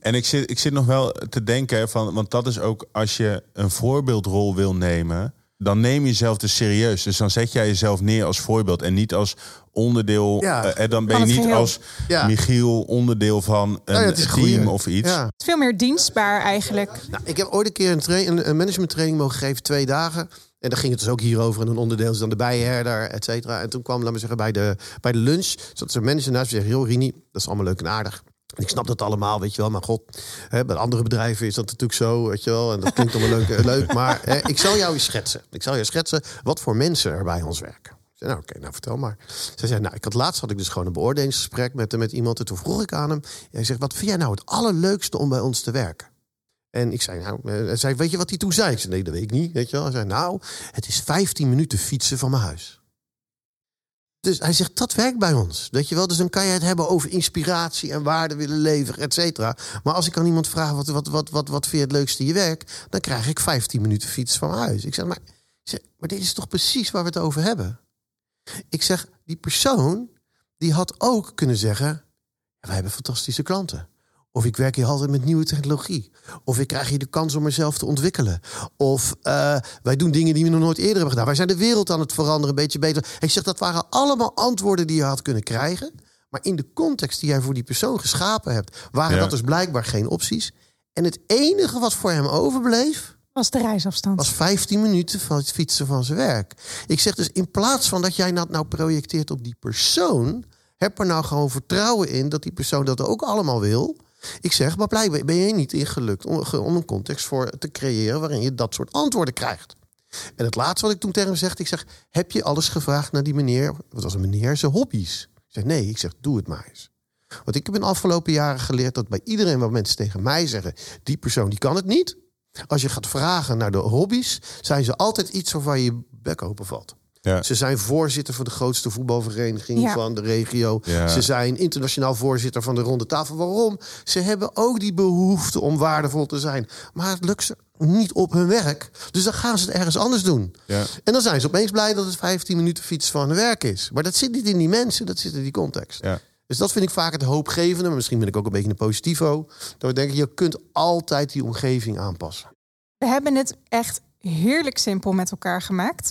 en ik zit, ik zit nog wel te denken, van, want dat is ook als je een voorbeeldrol wil nemen, dan neem je jezelf dus serieus. Dus dan zet jij jezelf neer als voorbeeld en niet als onderdeel. Ja. eh, en dan ben je niet als Ja. Michiel onderdeel van een Nou ja, team goeie. of iets. Ja. Het is veel meer dienstbaar eigenlijk. Nou, ik heb ooit een keer een, een, een managementtraining mogen geven, twee dagen. En dan ging het dus ook hierover. En een onderdeel is dan de bijenherder, et cetera. En toen kwam, laat maar zeggen, bij de, bij de lunch... zat er een manager naast me en zei... joh, Rini, dat is allemaal leuk en aardig. Ik snap dat allemaal, weet je wel. Maar god, hè, bij andere bedrijven is dat natuurlijk zo, weet je wel. En dat klinkt allemaal leuk, eh, leuk. Maar hè, ik zal jou eens schetsen. Ik zal je schetsen wat voor mensen er bij ons werken. Ik zei, nou oké, nou vertel maar. Ze zei, nou, ik had laatst had ik dus gewoon een beoordelingsgesprek met, met iemand. En toen vroeg ik aan hem. Hij zegt, wat vind jij nou het allerleukste om bij ons te werken? En ik zei, nou, eh, zei, weet je wat hij toen zei? Ik zei, nee, dat weet ik niet. Weet je wel? Hij zei, nou, het is 15 minuten fietsen van mijn huis. Dus hij zegt, dat werkt bij ons. Weet je wel? Dus dan kan je het hebben over inspiratie en waarde willen leveren, et cetera. Maar als ik aan iemand vraag, wat, wat, wat, wat, wat vind je het leukste in je werk? Dan krijg ik 15 minuten fietsen van huis. Ik zeg, maar, maar dit is toch precies waar we het over hebben? Ik zeg, die persoon, die had ook kunnen zeggen... wij hebben fantastische klanten. Of ik werk hier altijd met nieuwe technologie. Of ik krijg hier de kans om mezelf te ontwikkelen. Of eh, wij doen dingen die we nog nooit eerder hebben gedaan. Wij zijn de wereld aan het veranderen, een beetje beter. Ik zeg, dat waren allemaal antwoorden die je had kunnen krijgen. Maar in de context die jij voor die persoon geschapen hebt... waren Ja. dat dus blijkbaar geen opties. En het enige wat voor hem overbleef Was de reisafstand. was 15 minuten van het fietsen van zijn werk. Ik zeg dus, in plaats van dat jij dat nou projecteert op die persoon... heb er nou gewoon vertrouwen in dat die persoon dat ook allemaal wil. Ik zeg, maar blijkbaar ben je niet ingelukt om, om een context voor te creëren... waarin je dat soort antwoorden krijgt. En het laatste wat ik toen tegen hem zeg, ik zeg... heb je alles gevraagd naar die meneer, wat was een meneer, zijn hobby's? Ik zeg, nee, ik zeg, doe het maar eens. Want ik heb in de afgelopen jaren geleerd dat bij iedereen wat mensen tegen mij zeggen... die persoon die kan het niet. Als je gaat vragen naar de hobby's, zijn ze altijd iets waarvan je bek open valt. Ja. Ze zijn voorzitter van de grootste voetbalvereniging Ja. van de regio. Ja. Ze zijn internationaal voorzitter van de ronde tafel. Waarom? Ze hebben ook die behoefte om waardevol te zijn. Maar het lukt ze niet op hun werk. Dus dan gaan ze het ergens anders doen. Ja. En dan zijn ze opeens blij dat het 15 minuten fietsen van hun werk is. Maar dat zit niet in die mensen, dat zit in die context. Ja. Dus dat vind ik vaak het hoopgevende. Maar misschien ben ik ook een beetje een positivo. Dat ik denk, je kunt altijd die omgeving aanpassen. We hebben het echt heerlijk simpel met elkaar gemaakt.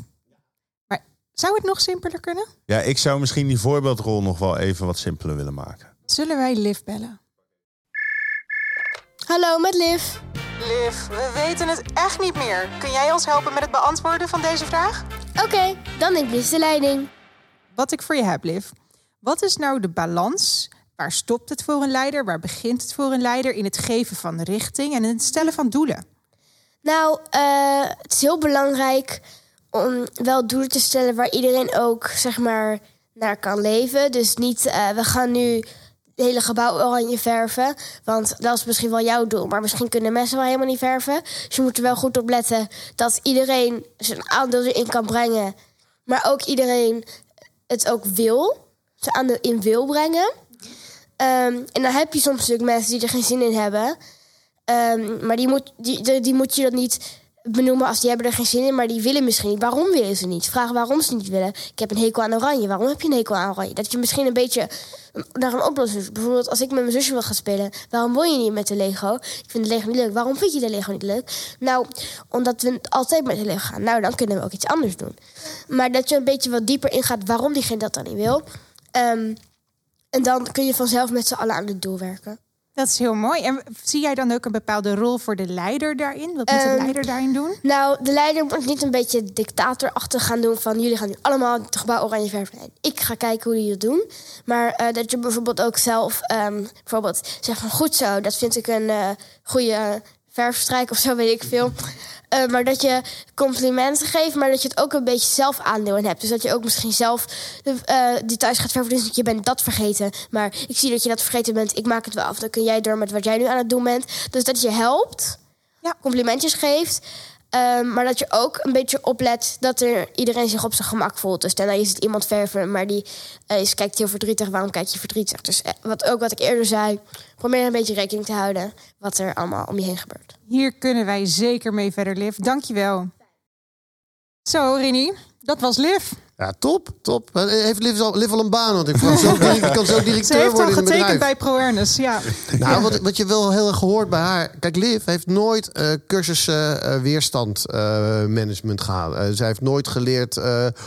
Zou het nog simpeler kunnen? ja, ik zou misschien die voorbeeldrol nog wel even wat simpeler willen maken. Zullen wij Liv bellen? Hallo, met Liv. Liv, we weten het echt niet meer. Kun jij ons helpen met het beantwoorden van deze vraag? Oké, dan neem ik de leiding. Wat ik voor je heb, Liv. Wat is nou de balans? Waar stopt het voor een leider? Waar begint het voor een leider in het geven van richting en in het stellen van doelen? Nou, eh, het is heel belangrijk om wel doelen te stellen waar iedereen ook, zeg maar, naar kan leven. Dus niet, eh, we gaan nu het hele gebouw oranje verven. Want dat is misschien wel jouw doel. Maar misschien kunnen mensen wel helemaal niet verven. Dus je moet er wel goed op letten dat iedereen zijn aandeel erin kan brengen. Maar ook iedereen het ook wil. Zijn aandeel in wil brengen. Ehm, en dan heb je soms natuurlijk mensen die er geen zin in hebben. Ehm, maar die moet, die, die, die moet je dan niet benoemen als die hebben er geen zin in, maar die willen misschien niet. Waarom willen ze niet? Vragen waarom ze niet willen. Ik heb een hekel aan oranje. Waarom heb je een hekel aan oranje? Dat je misschien een beetje naar een oplossing zoekt. Bijvoorbeeld als ik met mijn zusje wil gaan spelen. Waarom wil je niet met de Lego? Ik vind de Lego niet leuk. Waarom vind je de Lego niet leuk? Nou, omdat we altijd met de Lego gaan. Nou, dan kunnen we ook iets anders doen. Maar dat je een beetje wat dieper ingaat waarom diegene dat dan niet wil. Ehm, en dan kun je vanzelf met z'n allen aan het doel werken. Dat is heel mooi. En zie jij dan ook een bepaalde rol voor de leider daarin? Wat moet de Ehm, leider daarin doen? Nou, de leider moet niet een beetje dictatorachtig gaan doen van jullie gaan nu allemaal het gebouw oranje verven. En ik ga kijken hoe jullie het doen. Maar eh, dat je bijvoorbeeld ook zelf ehm, bijvoorbeeld zegt van goed zo, dat vind ik een eh, goede verfstrijk of zo, weet ik veel. Eh, maar dat je complimenten geeft, maar dat je het ook een beetje zelf aandeel in hebt. Dus dat je ook misschien zelf de eh, details gaat verven. Dus je bent dat vergeten. Maar ik zie dat je dat vergeten bent. Ik maak het wel af. Dan kun jij door met wat jij nu aan het doen bent. Dus dat je helpt, Ja. complimentjes geeft. Ehm, maar dat je ook een beetje oplet dat er iedereen zich op zijn gemak voelt. Dus daarna is het iemand verven, maar die eh, is, kijkt heel verdrietig. Waarom kijk je verdrietig? Dus eh, wat, ook wat ik eerder zei, probeer een beetje rekening te houden wat er allemaal om je heen gebeurt. Hier kunnen wij zeker mee verder, Liv. Dankjewel. Zo, Rini, dat was Liv. Ja, top, top. Eh, Heeft Liv al, Liv al een baan? Want ik vond zo kan zo (laughs) Ze directeur heeft al getekend bij ProEarnest, ja. (laughs) Nou, wat, wat je wel heel erg gehoord bij haar. Kijk, Liv heeft nooit eh cursussen eh, weerstand eh, management gehad. Eh, zij heeft nooit geleerd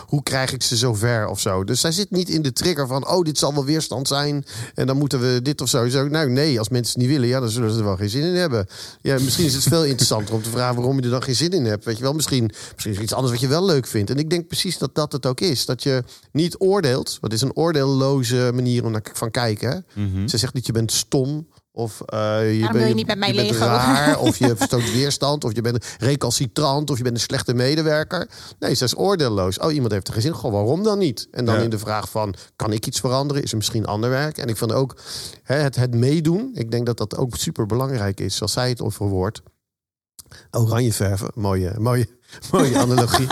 hoe krijg ik ze zover of zo. Dus zij zit niet in de trigger van, oh, dit zal wel weerstand zijn. En dan moeten we dit of zo. Zo, nou, nee, als mensen het niet willen, ja, dan zullen ze er wel geen zin in hebben. Ja, misschien is het veel interessanter om te vragen waarom je er dan geen zin in hebt. Weet je wel, misschien, misschien is er iets anders wat je wel leuk vindt. En ik denk precies dat dat het ook is. Dat je niet oordeelt. Wat is een oordeelloze manier om naar van kijken. hè? Ze zegt niet je bent stom. Of eh, je, niet met mij je bent raar, (laughs) of je verstoot weerstand, of je bent recalcitrant, of je bent een slechte medewerker. Nee, ze is oordeelloos. Oh, iemand heeft er geen zin. Goh, waarom dan niet? En dan Ja. in de vraag van, kan ik iets veranderen? Is er misschien ander werk? En ik vind ook hè, het, het meedoen. Ik denk dat dat ook super belangrijk is, zoals zij het verwoordt. Oranje verven, mooie, mooie, (laughs) mooie analogie.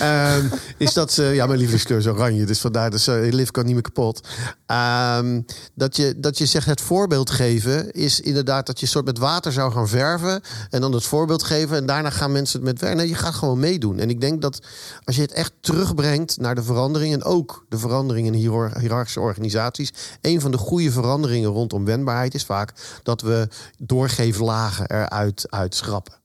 Ehm, is dat ze, ja, mijn lievelingskleur is oranje, dus vandaar dat ze lift kan niet meer kapot. Ehm, dat, je, dat je zegt het voorbeeld geven is inderdaad dat je soort met water zou gaan verven en dan het voorbeeld geven en daarna gaan mensen het met werk. Nee, je gaat gewoon meedoen. En ik denk dat als je het echt terugbrengt naar de verandering en ook de verandering in hiërarchische organisaties, een van de goede veranderingen rondom wendbaarheid is vaak dat we doorgeeflagen eruit uit schrappen.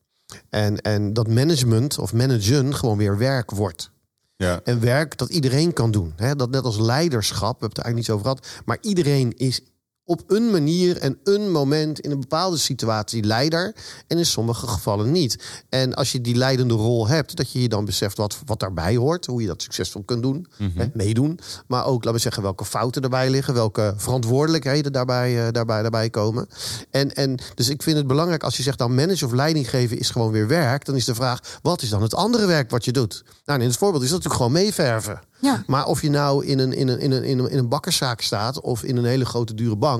En, en dat management of managen gewoon weer werk wordt. Ja. En werk dat iedereen kan doen. Hè? Dat net als leiderschap, we hebben het er eigenlijk niet over gehad. Maar iedereen is op een manier en een moment in een bepaalde situatie leider. En in sommige gevallen niet. En als je die leidende rol hebt, dat je je dan beseft wat, wat daarbij hoort. Hoe je dat succesvol kunt doen. Hè? Meedoen. Maar ook, laten we zeggen, welke fouten erbij liggen. Welke verantwoordelijkheden daarbij, eh, daarbij, daarbij komen. En, en dus ik vind het belangrijk als je zegt dan manage of leiding geven is gewoon weer werk. Dan is de vraag, wat is dan het andere werk wat je doet? Nou, in het voorbeeld is dat natuurlijk gewoon meeverven. Ja. Maar of je nou in een, in, een, in, een, in, een, in een bakkerszaak staat, of in een hele grote dure bank,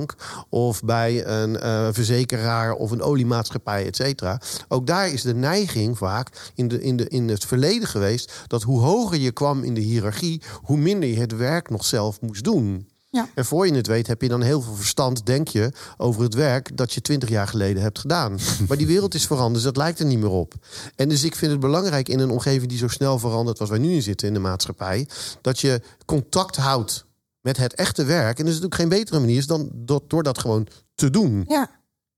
of bij een eh, verzekeraar of een oliemaatschappij, et cetera. Ook daar is de neiging vaak in, de, in, de, in het verleden geweest dat hoe hoger je kwam in de hiërarchie, hoe minder je het werk nog zelf moest doen. Ja. En voor je het weet heb je dan heel veel verstand, denk je, over het werk dat je twintig jaar geleden hebt gedaan. (laughs) maar die wereld is veranderd, dus dat lijkt er niet meer op. En dus ik vind het belangrijk in een omgeving die zo snel verandert als wij nu in zitten in de maatschappij, dat je contact houdt met het echte werk. En er is natuurlijk geen betere manier dan door, door dat gewoon te doen. Ja.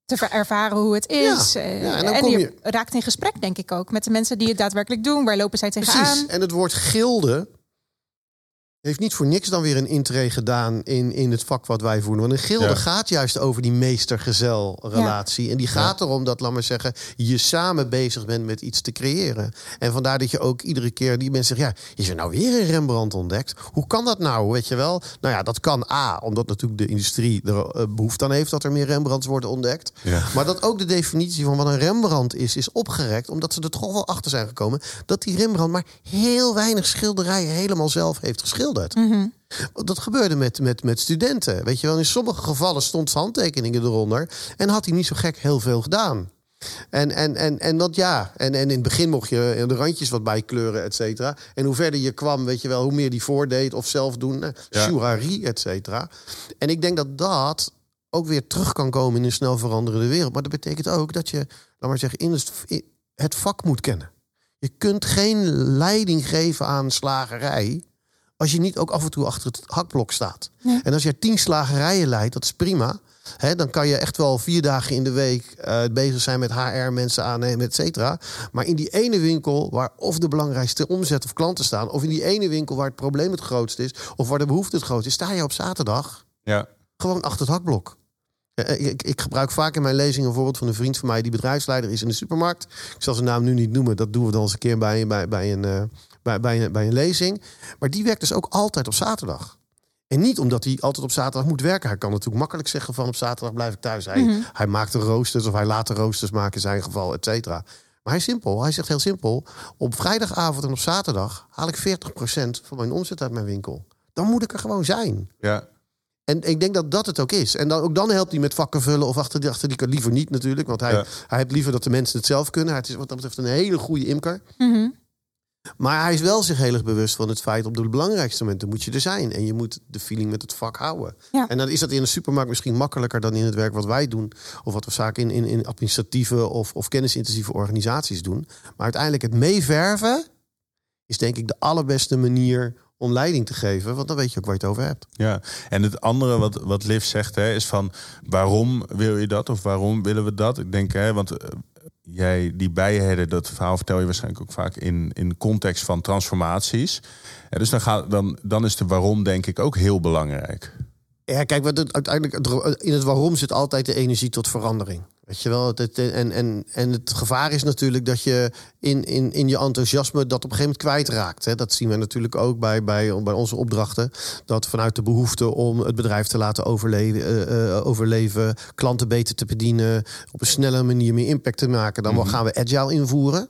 Te ervaren hoe het is. Ja, Eh, ja, en en dan kom je, je- raakt in gesprek, denk ik ook, met de mensen die het daadwerkelijk doen. Waar lopen zij tegenaan? Precies. En het woord gilde heeft niet voor niks dan weer een intree gedaan in, in het vak wat wij voeren. Want een gilde Ja. gaat juist over die meester-gezel relatie. En die gaat erom dat, laat maar zeggen, je samen bezig bent met iets te creëren. En vandaar dat je ook iedere keer die mensen zegt, ja, is er nou weer een Rembrandt ontdekt? Hoe kan dat nou, weet je wel? Nou ja, dat kan A, omdat natuurlijk de industrie er eh, behoefte aan heeft dat er meer Rembrandts worden ontdekt. Ja. Maar dat ook de definitie van wat een Rembrandt is, is opgerekt. Omdat ze er toch wel achter zijn gekomen dat die Rembrandt maar heel weinig schilderijen helemaal zelf heeft geschilderd. Dat gebeurde met, met, met studenten. Weet je wel, in sommige gevallen stond zijn handtekeningen eronder. En had hij niet zo gek heel veel gedaan. En, en, en, en dat ja, en, en in het begin mocht je de randjes wat bijkleuren, et cetera. En hoe verder je kwam, weet je wel, hoe meer die voordeed of zelf doen, Ja. chourerie, et cetera. En ik denk dat dat ook weer terug kan komen in een snel veranderende wereld. Maar dat betekent ook dat je, laat maar zeggen, in het, in het vak moet kennen. Je kunt geen leiding geven aan slagerij als je niet ook af en toe achter het hakblok staat. En als je tien slagerijen leidt, dat is prima. Hè, dan kan je echt wel vier dagen in de week eh, bezig zijn met HR, mensen aannemen, et cetera. Maar in die ene winkel waar of de belangrijkste omzet of klanten staan, of in die ene winkel waar het probleem het grootst is, of waar de behoefte het grootst is, sta je op zaterdag Ja. gewoon achter het hakblok. Eh, Ik, ik gebruik vaak in mijn lezingen een voorbeeld van een vriend van mij die bedrijfsleider is in de supermarkt. Ik zal zijn naam nu niet noemen, dat doen we dan eens een keer bij, bij, bij, een, eh, bij, bij, een, bij een lezing. Maar die werkt dus ook altijd op zaterdag. En niet omdat hij altijd op zaterdag moet werken. Hij kan natuurlijk makkelijk zeggen van op zaterdag blijf ik thuis. Hij, hij maakt de roosters of hij laat de roosters maken in zijn geval, et cetera. Maar hij is simpel. Hij zegt heel simpel. Op vrijdagavond en op zaterdag haal ik 40% van mijn omzet uit mijn winkel. Dan moet ik er gewoon zijn. Ja. En ik denk dat dat het ook is. En dan, ook dan helpt hij met vakken vullen of achter die, achter die liever niet natuurlijk. Want hij, Ja. hij heeft liever dat de mensen het zelf kunnen. Hij is wat dat betreft een hele goede imker. Mhm. Maar hij is wel zich heel erg bewust van het feit... op de belangrijkste momenten moet je er zijn. En je moet de feeling met het vak houden. Ja. En dan is dat in een supermarkt misschien makkelijker... dan in het werk wat wij doen. Of wat we vaak in, in, in administratieve of, of kennisintensieve organisaties doen. Maar uiteindelijk het meeverven... is denk ik de allerbeste manier om leiding te geven. Want dan weet je ook waar je het over hebt. Ja, en het andere wat, wat Liv zegt hè, is van waarom wil je dat of waarom willen we dat? Ik denk, hè, want eh, jij die bijenherder, dat verhaal vertel je waarschijnlijk ook vaak in, in context van transformaties. Dus dan, gaat, dan, dan is de waarom denk ik ook heel belangrijk. Ja, kijk, uiteindelijk in het waarom zit altijd de energie tot verandering. Weet je wel? Het, en, en, en het gevaar is natuurlijk dat je in, in, in je enthousiasme dat op een gegeven moment kwijtraakt. Hè. Dat zien we natuurlijk ook bij, bij, bij onze opdrachten. Dat vanuit de behoefte om het bedrijf te laten overleven, eh, eh, overleven klanten beter te bedienen, op een snelle manier meer impact te maken, dan gaan we agile invoeren.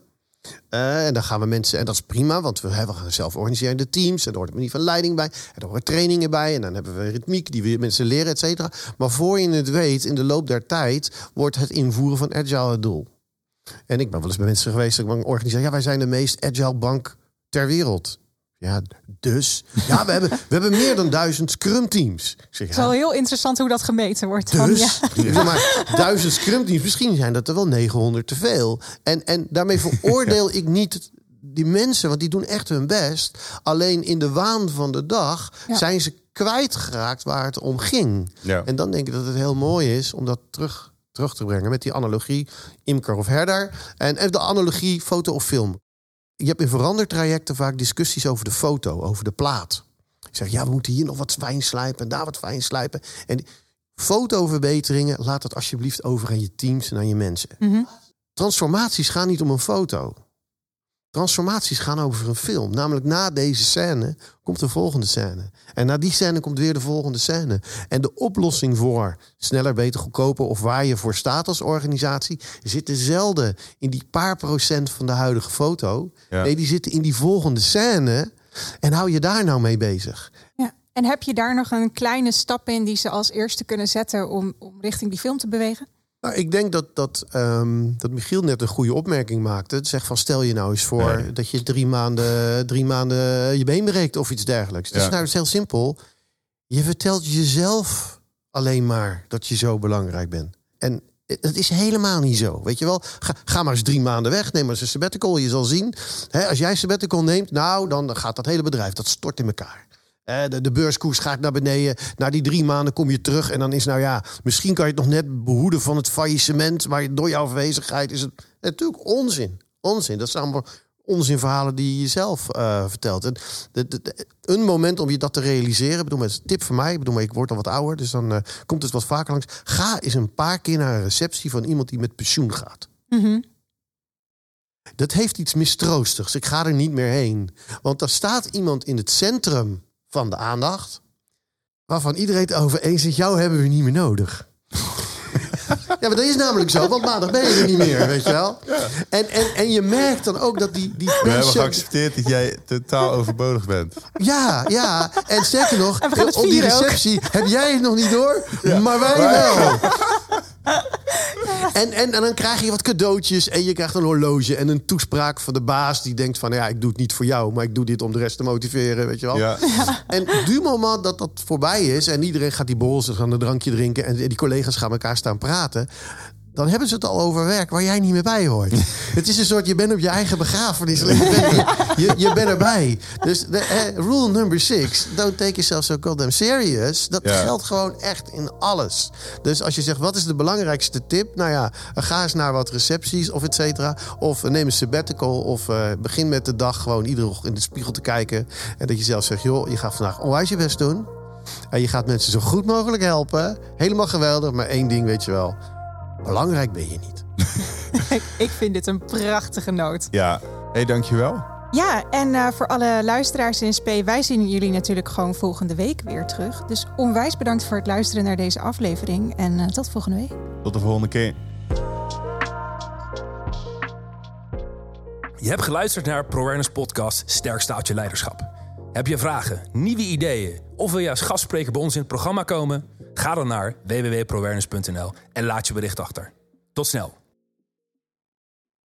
Eh, en dan gaan we mensen, en dat is prima, want we hebben zelf organiserende teams. En er hoort een manier van leiding bij. En er horen trainingen bij. En dan hebben we ritmiek die we mensen leren, et cetera. Maar voor je het weet, in de loop der tijd, wordt het invoeren van agile het doel. En ik ben wel eens bij mensen geweest, ik een organisatie, ja, wij zijn de meest agile bank ter wereld. Ja, dus. Ja, we hebben, we hebben meer dan duizend scrum teams. Ik zeg, Het is ja, wel heel interessant hoe dat gemeten wordt. Van, dus, ja. ik zeg maar, duizend scrum teams, misschien zijn dat er wel 900 te veel. En, en daarmee (laughs) veroordeel ik niet die mensen, want die doen echt hun best. Alleen in de waan van de dag Ja. zijn ze kwijtgeraakt waar het om ging. Ja. En dan denk ik dat het heel mooi is om dat terug, terug te brengen met die analogie imker of herder. En, en de analogie foto of film. Je hebt in verandertrajecten vaak discussies over de foto, over de plaat. Ik zeg, ja, we moeten hier nog wat fijn slijpen en daar wat fijn slijpen. En fotoverbeteringen, laat dat alsjeblieft over aan je teams en aan je mensen. Mhm. Transformaties gaan niet om een foto. Transformaties gaan over een film. Namelijk na deze scène komt de volgende scène. En na die scène komt weer de volgende scène. En de oplossing voor sneller, beter, goedkoper... of waar je voor staat als organisatie... zit zelden in die paar procent van de huidige foto. Ja. Nee, die zitten in die volgende scène. En hou je daar nou mee bezig? Ja. En heb je daar nog een kleine stap in die ze als eerste kunnen zetten om, om richting die film te bewegen? Nou, ik denk dat, dat, ehm, dat Michiel net een goede opmerking maakte. Het zegt van stel je nou eens voor Nee. dat je drie maanden, drie maanden je been breekt of iets dergelijks. Dus nou, het is heel simpel. Je vertelt jezelf alleen maar dat je zo belangrijk bent. En het is helemaal niet zo. Weet je wel, ga, ga maar eens drie maanden weg. Neem maar eens een sabbatical. Je zal zien. Hè, als jij sabbatical neemt, nou, dan gaat dat hele bedrijf dat stort in elkaar. De, de beurskoers gaat naar beneden. Na die drie maanden kom je terug. En dan is nou ja, misschien kan je het nog net behoeden van het faillissement. Maar door jouw afwezigheid is het natuurlijk onzin. Onzin. Dat zijn allemaal onzinverhalen die je jezelf eh, vertelt. En de, de- de- een moment om je dat te realiseren. Ik bedoel, met een tip van mij. Ik bedoel, ik word al wat ouder. Dus dan eh, komt het wat vaker langs. Ga eens een paar keer naar een receptie van iemand die met pensioen gaat. Mhm. Dat heeft iets mistroostigs. Ik ga er niet meer heen. Want daar staat iemand in het centrum van de aandacht. Waarvan iedereen het over eens is: jou hebben we niet meer nodig. (laughs) Ja, maar dat is namelijk zo, want maandag ben je er niet meer, weet je wel. En, en, en je merkt dan ook dat die, die We hebben geaccepteerd dat jij totaal overbodig bent. Ja, ja. En sterker nog, op die ook. receptie heb jij het nog niet door, maar wij wel. (laughs) (laughs) En, en, en dan krijg je wat cadeautjes en je krijgt een horloge en een toespraak van de baas die denkt van ja, ik doe het niet voor jou, maar ik doe dit om de rest te motiveren, weet je wel. Ja. (laughs) En du moment dat dat voorbij is en iedereen gaat die borrels en gaan een drankje drinken en die collega's gaan elkaar staan praten, dan hebben ze het al over werk waar jij niet meer bij hoort. (laughs) het is een soort, je bent op je eigen begrafenis. Je bent, je, je bent erbij. Dus de, eh, rule number six, don't take yourself so goddamn serious. Dat Ja. geldt gewoon echt in alles. Dus als je zegt, wat is de belangrijkste tip? Nou ja, ga eens naar wat recepties of et cetera. Of neem een sabbatical. Of eh, begin met de dag gewoon iedere ochtend in de spiegel te kijken. En dat je zelf zegt, joh, je gaat vandaag onwijs je best doen. En je gaat mensen zo goed mogelijk helpen. Helemaal geweldig. Maar één ding weet je wel. Belangrijk ben je niet. (laughs) Ik, ik vind dit een prachtige noot. Ja, hey, dankjewel. Ja, en eh, voor alle luisteraars in SP, wij zien jullie natuurlijk gewoon volgende week weer terug. Dus onwijs bedankt voor het luisteren naar deze aflevering. En eh, tot volgende week. Tot de volgende keer. Je hebt geluisterd naar ProAwareness Podcast Sterk staat je leiderschap. Heb je vragen, nieuwe ideeën of wil je als gastspreker bij ons in het programma komen? Ga dan naar www.proawareness.nl en laat je bericht achter. Tot snel.